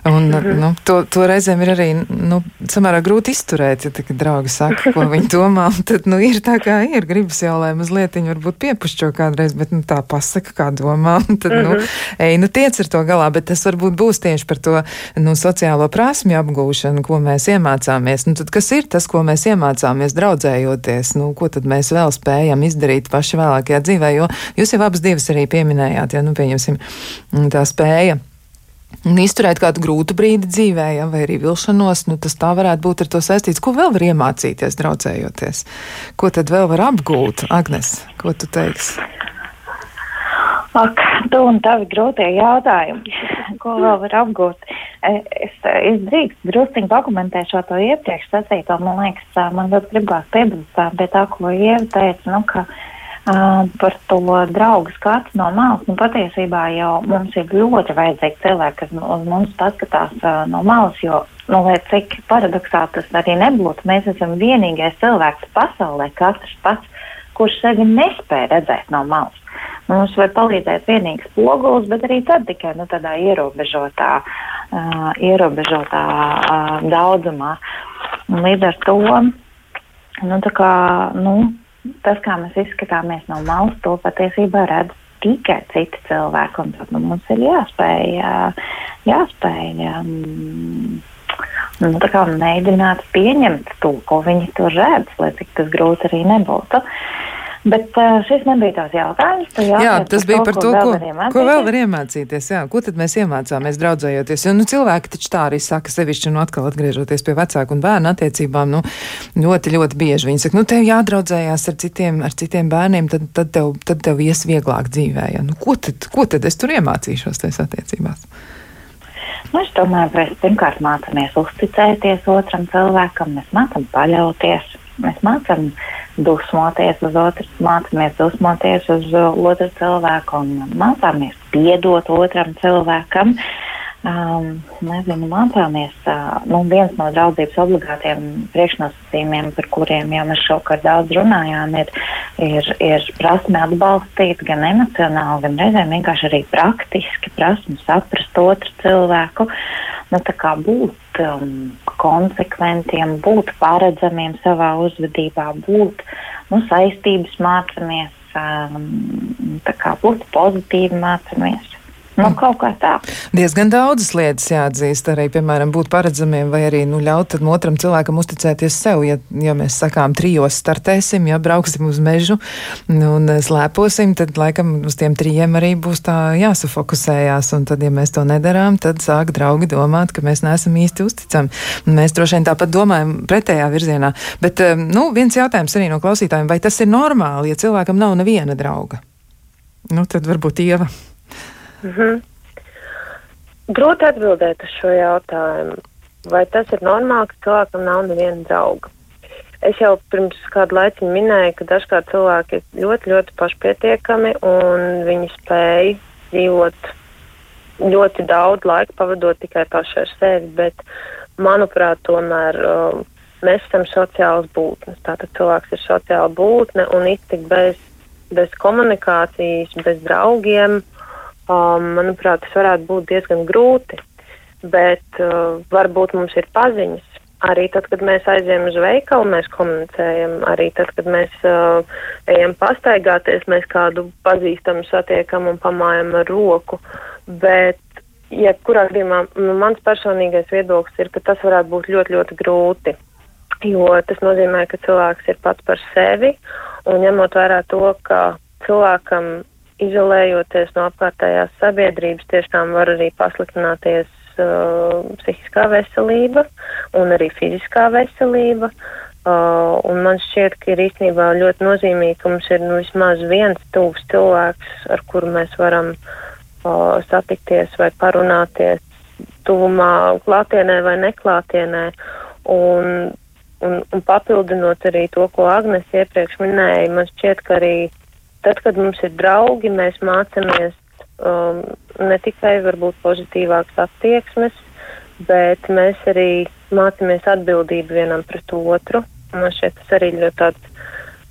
Un, -hmm. nu, to, to reizēm ir arī nu, samērā grūti izturēt, ja tā, draugi saka, ko viņi domā. Tad nu, ir tā, kā ir. Gribas jau, lai mazliet viņi varbūt piepušķo kādreiz, bet nu, tā pasaka, kā domā. Tad, mm -hmm. nu, mhm. ej, nu tiec ar to galā, bet tas varbūt būs tieši par to nu, sociālo prasmju apgūšanu, ko mēs iemācāmies. Nu, tad, kas ir tas, ko mēs iemācāmies draudzējoties? Nu, ko tad mēs vēl spējam izdarīt paši vēlākajā dzīvē? Jo jūs jau abas divas arī pieminējāt, ja nu, pieņemsim tā spēja Un izturēt kādu grūtu brīdi dzīvē, ja, vai arī vilšanos, nu, tas tā varētu būt ar to saistīts. Ko vēl var iemācīties, draudzējoties? Ko tad vēl var apgūt, Agnes? Ko tu teiksi? Ak, tu un tavi grūtie jautājumi. Ko vēl var apgūt? Es, es drīkst drusciņi pakomentēt šo to iepriekš sacīto. Man liekas, man ļoti gribās piebilst pie tā, ko Ieva teica, nu, ka Uh, par to draugu skatu no malas. Nu, patiesībā jau mums ir ļoti vajadzīgi cilvēki, kas uz mums paskatās no malas, jo, nu, lai cik paradoxāli tas arī nebūtu, mēs esam vienīgais cilvēks pasaulē, katrs pats, kurš sevi nespēja redzēt no malas. Mums var palīdzēt vienīgs spogulis, bet arī tad tikai nu, tādā ierobežotā, uh, ierobežotā uh, daudzumā. Līdz ar to, nu, tā kā, nu, tas, kā mēs izskatāmies no malas, to patiesībā redz tikai citi cilvēki. Tad nu, mums ir jāspēj, jā, jāspēj um, nu, mēģināt pieņemt to, ko viņi tur redz, lai cik tas grūti arī nebūtu. Uh, Bet uh, šis nebija tās jautājums. Jā, tas bija par to, ko, ko, ko vēl var iemācīties. Jā, ko tad mēs iemācāmies draudzējoties? Jo nu, cilvēki taču tā arī saka, sevišķi nu, atkal atgriežoties pie vecāku un bērnu attiecībām. Nu, ļoti, ļoti bieži viņi saka, nu, tev jādraudzējās ar citiem, ar citiem bērniem, tad, tad, tev, tad tev ies vieglāk dzīvē. Ja? Nu, ko, tad, ko tad es tur iemācīšos tajās attiecībās? Nu, es domāju, ka mēs pirmkārt mācāmies uzticēties otram cilvēkam, mēs mācām paļauties, mēs mācām dusmoties uz otru, mācāmies dusmoties uz uh, otru cilvēku un mācāmies piedot otram cilvēkam. Um, nezinu, mācāmies. Uh, nu, viens no draudzības obligātiem priekšnosacījumiem, par kuriem jau mēs šovakar daudz runājām, ir, ir, ir prasme atbalstīt gan emocionāli, gan reizēm vienkārši arī praktiski prasme saprast otru cilvēku. Nu, būt um, konsekventiem, būt paredzamiem savā uzvedībā, būt nu, saistības mācāmies, um, būt pozitīvi mācāmies. Nu, kaut kā tā. Diezgan daudzas lietas jāatzīst, arī, piemēram, būt paredzamiem vai arī nu, ļaut otram cilvēkam uzticēties sev. Ja, ja mēs sakām, trijos startēsim, ja brauksim uz mežu nu, un slēposim, tad laikam uz tiem trijiem arī būs tā jāsafokusējās. Un tad, ja mēs to nedarām, tad sāk draugi domāt, ka mēs neesam īsti uzticami. Un mēs droši vien tāpat domājam pretējā virzienā. Bet nu, viens jautājums arī no klausītājiem, vai tas ir normāli, ja cilvēkam nav neviena drauga? Nu, tad varbūt Ieva. -hmm. Grūti atbildēt uz šo jautājumu. Vai tas ir normāli, ka cilvēkam nav neviena drauga? Es jau pirms kādu laiku minēju, ka dažkārt cilvēki ir ļoti, ļoti pašpietiekami un viņi spēj dzīvot ļoti daudz laika pavadot tikai paši ar sevi, bet, manuprāt, tomēr uh, mēs esam sociāls būtnes. Tātad cilvēks ir sociāla būtne un iztikt bez, bez komunikācijas, bez draugiem um, manuprāt, tas varētu būt diezgan grūti. Bet uh, varbūt mums ir paziņas. Arī tad, kad mēs aizējām uz veikalu, mēs komunicējam. Arī tad, kad mēs uh, ejam pastaigāties, mēs kādu pazīstamu satiekam un pamājam ar roku. Bet, jebkurā gadījumā, nu, mans personīgais viedoklis ir, ka tas varētu būt ļoti, ļoti grūti. Jo tas nozīmē, ka cilvēks ir pats par sevi un ņemot vērā to, ka cilvēkam izolējoties no apkārtējās sabiedrības, tiešām var arī pasliktināties uh, psihiskā veselība un arī fiziskā veselība. Uh, un man šķiet, ka ir īstenībā ļoti nozīmīgi, ka mums ir nu, vismaz viens tuvs cilvēks, ar kuru mēs varam uh, satikties vai parunāties tuvumā, klātienē vai neklātienē. Un, un, un papildinot arī to, ko Agnes iepriekš minēja, man šķiet, ka arī uh, Tad, kad mums ir draugi, mēs mācāmies um, ne tikai varbūt pozitīvākas attieksmes, bet mēs arī mācāmies atbildību vienam pret otru. Man šķiet, tas arī ļoti tāds,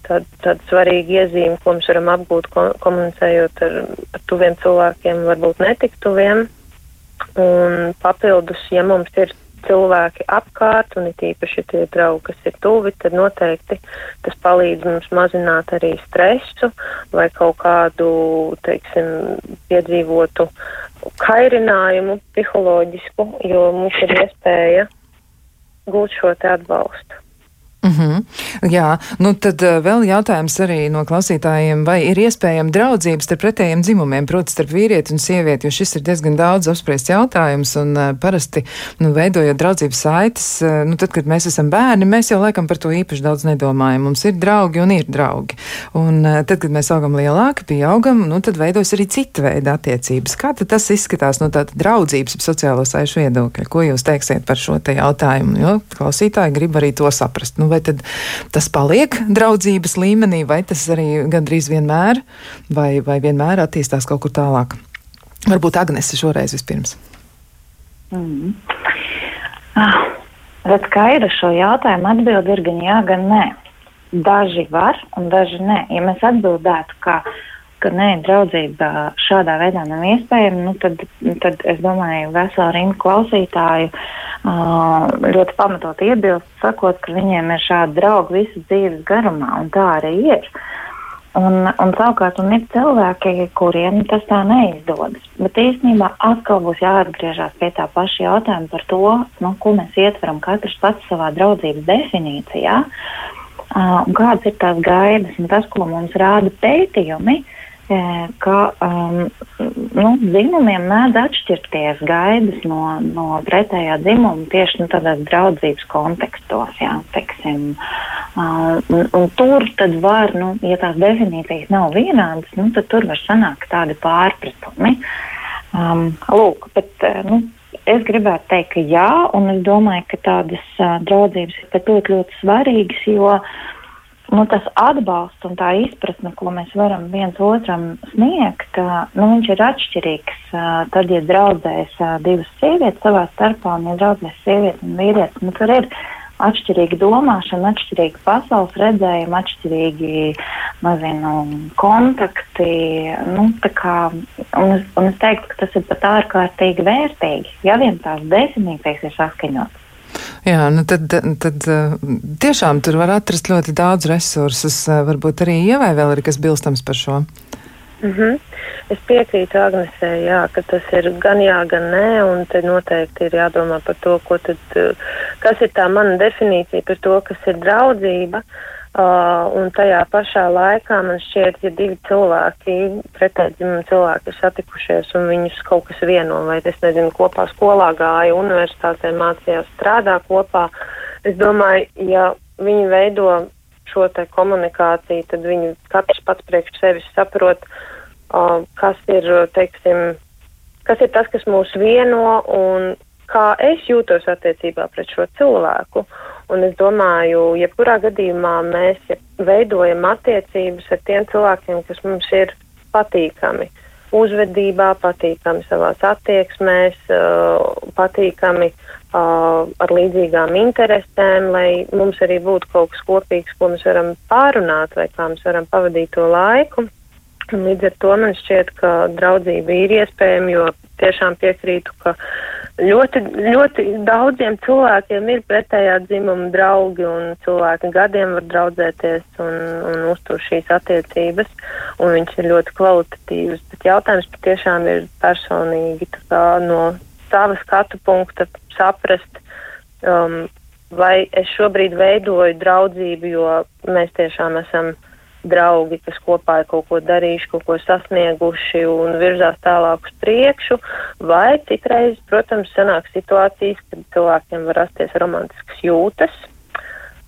tād, tāda svarīga iezīme, ko mēs varam apgūt komunicējot ar, ar tuviem cilvēkiem, varbūt netik tuviem. Un papildus, ja mums ir cilvēki apkārt, un it īpaši tie draugi, kas ir tuvi, tad noteikti tas palīdz mums mazināt arī stresu vai kaut kādu, teiksim, piedzīvotu kairinājumu psiholoģisku, jo mums ir iespēja gūt šo atbalstu. Mm -hmm. Jā, nu tad uh, vēl jautājums arī no klausītājiem, vai ir iespējama draudzības starp pretējiem dzimumiem, proti starp vīrieti un sievieti, jo šis ir diezgan daudz apspriests jautājums un uh, parasti, nu, veidojot draudzības saites, uh, nu, tad, kad mēs esam bērni, mēs jau laikam par to īpaši daudz nedomājam. Mums ir draugi un ir draugi. Un tad, kad mēs augam lielāki, pieaugam, nu, tad veidos arī cita veida attiecības. Kā tad tas izskatās no tāda draudzības sociālo saišu viedokļa? Ko jūs teiksiet par šo te jautājumu? Jo klausītāji grib arī to saprast. Nu, vai tas paliek draudzības līmenī, vai tas arī gandrīz vienmēr, vai, vai vienmēr attīstās kaut kur tālāk? Varbūt Agnese šoreiz vispirms. Mm. Ah, redz, skaidra šo jautājumu atbildi ir gan jā, gan nē. Daži var un daži nē. Ja mēs atbildētu, ka, ka nē, draudzība šādā veidā nav iespējama, nu tad, tad es domāju, vesela rinda klausītāju uh, ļoti pamatot iebilst, sakot, ka viņiem ir šādi draugi visu dzīves garumā, un tā arī ir. Un, un savukārt, un ir cilvēki, kuriem tas tā neizdodas. Bet īstenībā atkal būs jāatgriežas pie tā paša jautājuma par to, nu, ko mēs ietveram katrs pats savā draudzības definīcijā, uh, un kādas ir tās gaidas, un tas, ko mums rāda pētījumi, uh, ka um, nu, dzimumiem mēdz atšķirties gaidas no, no pretējā dzimuma tieši nu, tādās draudzības kontekstos. Jā, teksim, uh, un, un tur tad var, nu, ja tās definīcijas nav vienādas, nu, tad tur var sanākt tādi pārpratumi. Um, lūk, bet, nu, es gribētu teikt, ka jā, un es domāju, ka tādas uh, draudzības ir ļoti, ļoti svarīgas, jo uh, nu, tas atbalsts un tā izpratne, ko mēs varam viens otram sniegt, nu, viņš ir atšķirīgs. Tad, ja draudzēs divas sievietes savā starpā un ja draudzēs sievieti un vīrietis, nu, tur ir atšķirīga domāšana, atšķirīga pasaules redzējuma, atšķirīgi mazinu, kontakti. Nu, kā, un, es, un es teiktu, ka tas ir pat ārkārtīgi vērtīgi, ja vien tās definīcijas ir saskaņotas. Jā, nu tad, tad tiešām tur var atrast ļoti daudz resursus. Varbūt arī ievai vēl ir kas bilstams par šo. Mm -hmm. Es piekrītu Agnesē, jā, ka tas ir gan jā, gan nē, un te noteikti ir jādomā par to, tad, kas ir tā mana definīcija par to, kas ir draudzība. Uh, un tajā pašā laikā man šķiet, ja divi cilvēki, pretēģimi cilvēki ir satikušies un viņus kaut kas vieno, vai es nezinu, kopā skolā gāja, universitātē mācījās, strādā kopā, es domāju, ja viņi veido šo komunikāciju, tad viņi katrs pats priekš sevis saprot, uh, kas ir, teiksim, kas ir tas, kas mūs vieno un kā es jūtos attiecībā pret šo cilvēku. Un es domāju, jebkurā gadījumā mēs ja veidojam attiecības ar tiem cilvēkiem, kas mums ir patīkami. Uzvedībā, patīkami savās attieksmēs, patīkami ar līdzīgām interesēm, lai mums arī būtu kaut kas kopīgs, ko mēs varam pārunāt vai kā mēs varam pavadīt to laiku. Līdz ar to man šķiet, ka draudzība ir iespējama, jo tiešām piekrītu, ka ļoti, ļoti daudziem cilvēkiem ir pretējā dzimuma draugi, un cilvēki gadiem var draudzēties un, un uztur šīs attiecības, un viņš ir ļoti kvalitatīvs. Bet jautājums patiešām ir personīgi no sava skatu punkta saprast, um, vai es šobrīd veidoju draudzību, jo mēs tiešām esam draugi, kas kopā ir kaut ko darījuši, kaut ko sasnieguši un virzās tālāk uz priekšu, vai citreiz, protams, sanāk situācijas, kad cilvēkiem var rasties romantiskas jūtas.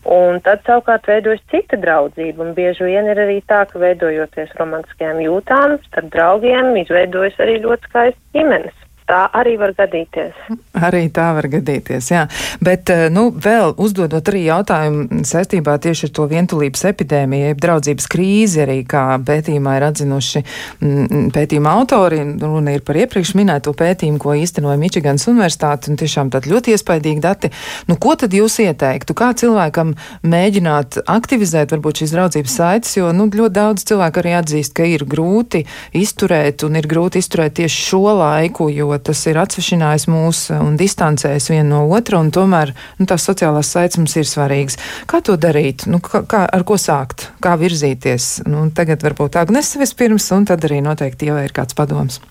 Un tad savukārt veidojas cita draudzība, un bieži vien ir arī tā, ka veidojoties romantiskajām jūtām starp draugiem, izveidojas arī ļoti skaistas ģimenes. Tā arī var gadīties. Arī tā var gadīties, jā. Bet, eh, nu, vēl uzdodot arī jautājumu saistībā tieši ar to vientulības epidēmiju, jeb draudzības krīzi, arī kā pētījumā ir atzinuši mm, pētījuma autori, runa ir par iepriekš minēto pētījumu, ko īstenoja Mičigans universitāte, un tiešām tādi ļoti iespaidīgi dati. Nu, ko tad jūs ieteiktu? Kā cilvēkam mēģināt aktivizēt varbūt šīs draudzības saites, jo, nu, ļoti daudz cilvēku arī atzīst, ka ir grūti izturēt, un ir grūti izturēt tieši šo laiku, jo tas ir atsvešinājis mūs un distancējis vienu no otra, un tomēr nu, tās sociālās saites mums ir svarīgas. Kā to darīt? Nu, kā, kā, ar ko sākt? Kā virzīties? Nu, tagad varbūt Agnese vispirms, un tad arī noteikti jau ir kāds padoms.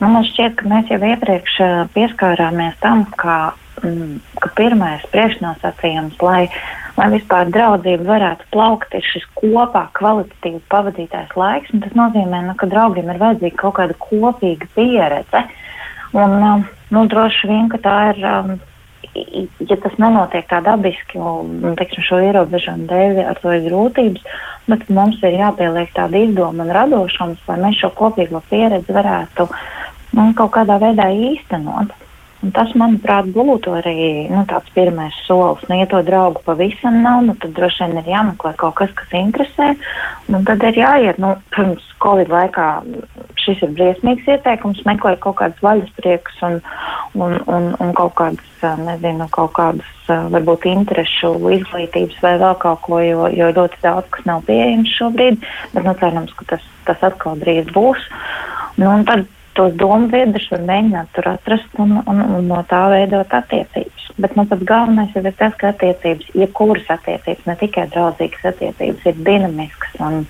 Nu, man šķiet, ka mēs jau iepriekš pieskārāmies tam, ka, ka pirmais priekšnosacījums, lai, lai vispār draudzība varētu plaukt, ir šis kopā kvalitatīvi pavadītais laiks. Tas nozīmē, nu, ka draugiem ir vajadzīga kaut kāda kopīga pieredze. Un, nu, droši vien, ka tā ir. Um, ja tas nenotiek tā dabiski, un teiksim, šo ierobežojumu dēļ ar to ir grūtības, bet mums ir jāpieliek tāda izdoma un radošums, lai mēs šo kopīgo pieredzi varētu nu, kaut kādā veidā īstenot. Un tas, manuprāt, būtu arī nu, tāds pirmais solis. Nu, ja to draugu pavisam nav, nu, tad droši vien ir jāmeklē kaut kas, kas interesē. Nu, tad ir jāiet, nu, pirms Covid laikā šis ir briesmīgs ieteikums, meklēt kaut kādas vaļaspriekus un, un, un, un kaut kādas, nezinu, kaut kādas varbūt interešu izglītības vai vēl kaut ko, jo, jo ļoti daudz kas nav pieejams šobrīd, bet, nu, cerams, ka tas, tas atkal drīz būs. Nu, un tad tos domu biedrus var mēģināt tur atrast un, un, un no tā veidot attiecības. Bet nu, pats galvenais ir tas, ka attiecības, jebkuras attiecības, ne tikai draudzīgas attiecības, ir dinamiskas un,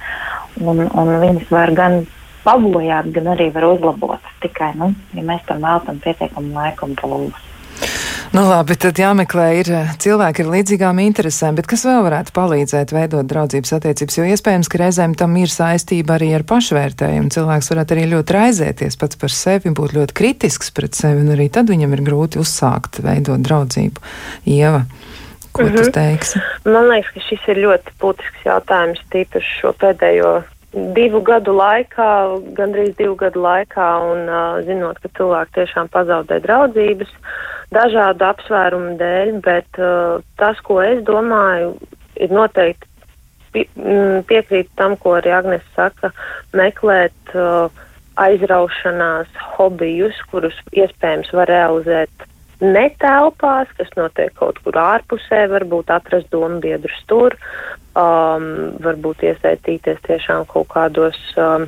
un, un viņas var gan pabojāt, gan arī var uzlabot. Tikai, nu, ja mēs tam veltam pietiekamu laiku un pūles. Nu, labi, tad jāmeklē ir eh, cilvēki ar līdzīgām interesēm, bet kas vēl varētu palīdzēt veidot draudzības attiecības, jo iespējams, ka reizēm tam ir saistība arī ar pašvērtējumu. Cilvēks varētu arī ļoti raizēties pats par sevi, būt ļoti kritisks pret sevi, un arī tad viņam ir grūti uzsākt veidot draudzību. Ieva. Ko mm -hmm. tu mhm. teiksi? Man liekas, ka šis ir ļoti būtisks jautājums, tīpaši šo pēdējo divu gadu laikā, gandrīz divu gadu laikā, un uh, zinot, ka cilvēki tiešām pazaudē draudzības dažādu apsvērumu dēļ, bet uh, tas, ko es domāju, ir noteikti mm, piekrīt tam, ko arī Agnes saka, meklēt uh, aizraušanās hobijus, kurus iespējams var realizēt ne telpās, kas notiek kaut kur ārpusē, varbūt atrast domu biedrus tur, um, varbūt iesaistīties tiešām kaut kādos um,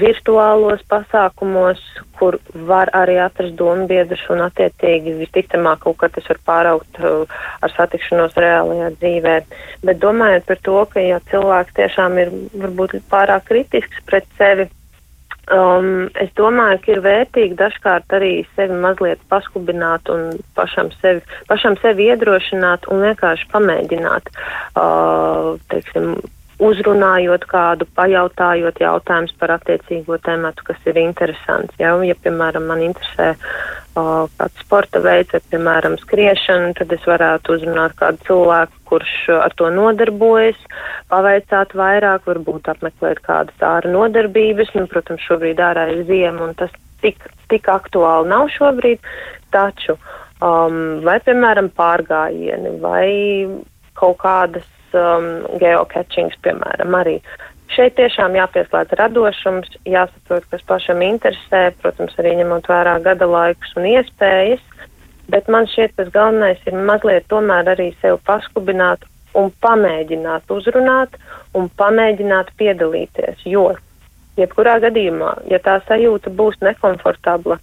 virtuālos pasākumos, kur var arī atrast domu biedrus un attiecīgi visticamāk kaut kā tas var pāraukt uh, ar satikšanos reālajā dzīvē. Bet domājot par to, ka ja cilvēks tiešām ir varbūt pārāk kritisks pret sevi, Um, es domāju, ka ir vērtīgi dažkārt arī sevi mazliet paskubināt un pašam sevi, pašam sevi iedrošināt un vienkārši pamēģināt, uh, teiksim, uzrunājot kādu, pajautājot jautājumus par attiecīgo tematu, kas ir interesants. Ja, ja piemēram, man interesē uh, kāds sporta veids, vai, piemēram, skriešana, tad es varētu uzrunāt kādu cilvēku, kurš ar to nodarbojas, pavaicāt vairāk, varbūt apmeklēt kādas ārā nodarbības. Nu, protams, šobrīd ārā ir ziema, un tas tik, tik aktuāli nav šobrīd, taču um, vai, piemēram, pārgājieni vai kaut kādas um, geocachings, piemēram, arī. Šeit tiešām jāpieslēdz radošums, jāsaprot, kas pašam interesē, protams, arī ņemot vērā gada laikus un iespējas, bet man šķiet tas galvenais ir mazliet tomēr arī sev paskubināt un pamēģināt uzrunāt un pamēģināt piedalīties, jo jebkurā gadījumā, ja tā sajūta būs nekomfortabla,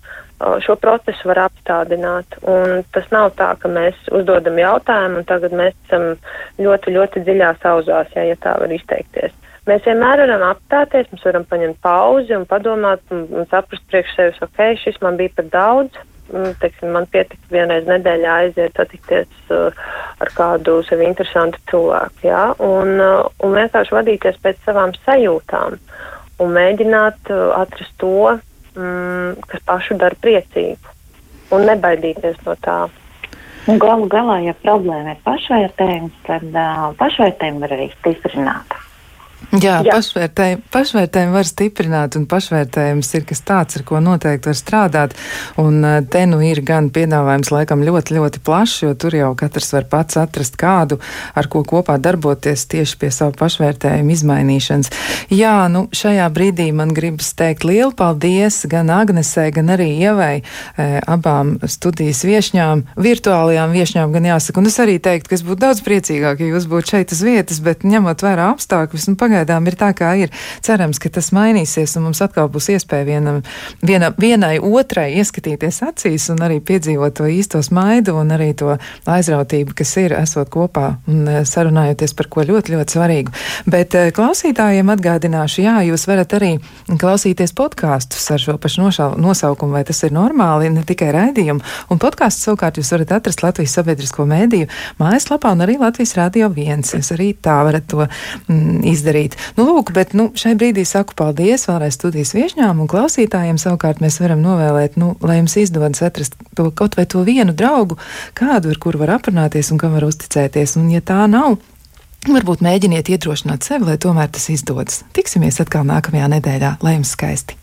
šo procesu var apstādināt. Un tas nav tā, ka mēs uzdodam jautājumu un tagad mēs esam ļoti, ļoti dziļās auzās, ja, ja tā var izteikties. Mēs vienmēr varam apstāties, mēs varam paņemt pauzi un padomāt un, un saprast priekš sevis, ok, šis man bija par daudz. Teiksim, man pietika vienreiz nedēļā aiziet satikties uh, ar kādu sevi interesantu cilvēku, jā, un, uh, un vienkārši vadīties pēc savām sajūtām un mēģināt uh, atrast to, mm, kas pašu dara priecīgu un nebaidīties no tā. Un galu galā, ja problēma ir pašvērtējums, tad uh, pašvērtējumu var arī stiprināt. Jā, Jā. Pašvērtējumu, pašvērtējumu var stiprināt, un pašvērtējums ir kas tāds, ar ko noteikti var strādāt. Un eh, te nu ir gan piedāvājums laikam ļoti, ļoti plašs, jo tur jau katrs var pats atrast kādu, ar ko kopā darboties tieši pie savu pašvērtējumu izmainīšanas. Jā, nu šajā brīdī man gribas teikt lielu paldies gan Agnesē, gan arī Ievai, e, abām studijas viešņām, virtuālajām viešņām, gan jāsaka. Un es arī teiktu, ka es būtu daudz priecīgāk, ja jūs būtu šeit uz vietas, bet ņemot vērā apstākļus, nu, pagaidām ir tā, kā ir. Cerams, ka tas mainīsies un mums atkal būs iespēja vienam, viena, vienai otrai ieskatīties acīs un arī piedzīvot to īsto smaidu un arī to aizrautību, kas ir esot kopā un eh, sarunājoties par ko ļoti, ļoti svarīgu. Bet eh, klausītājiem atgādināšu, jā, jūs varat arī klausīties podkāstus ar šo pašu nosaukumu, vai tas ir normāli, ne tikai raidījumu. Un podkāstu savukārt jūs varat atrast Latvijas sabiedrisko mēdīju mājaslapā un arī Latvijas Rādio 1. Jūs arī tā varat to mm, izdarīt. Nu, lūk, bet nu, šai brīdī saku paldies vēlreiz studijas viešņām un klausītājiem. Savukārt mēs varam novēlēt, nu, lai jums izdodas atrast to kaut vai to vienu draugu, kādu, ar kuru var aprunāties un kam var uzticēties. Un, ja tā nav, Varbūt mēģiniet iedrošināt sevi, lai tomēr tas izdodas. Tiksimies atkal nākamajā nedēļā, lai jums skaisti!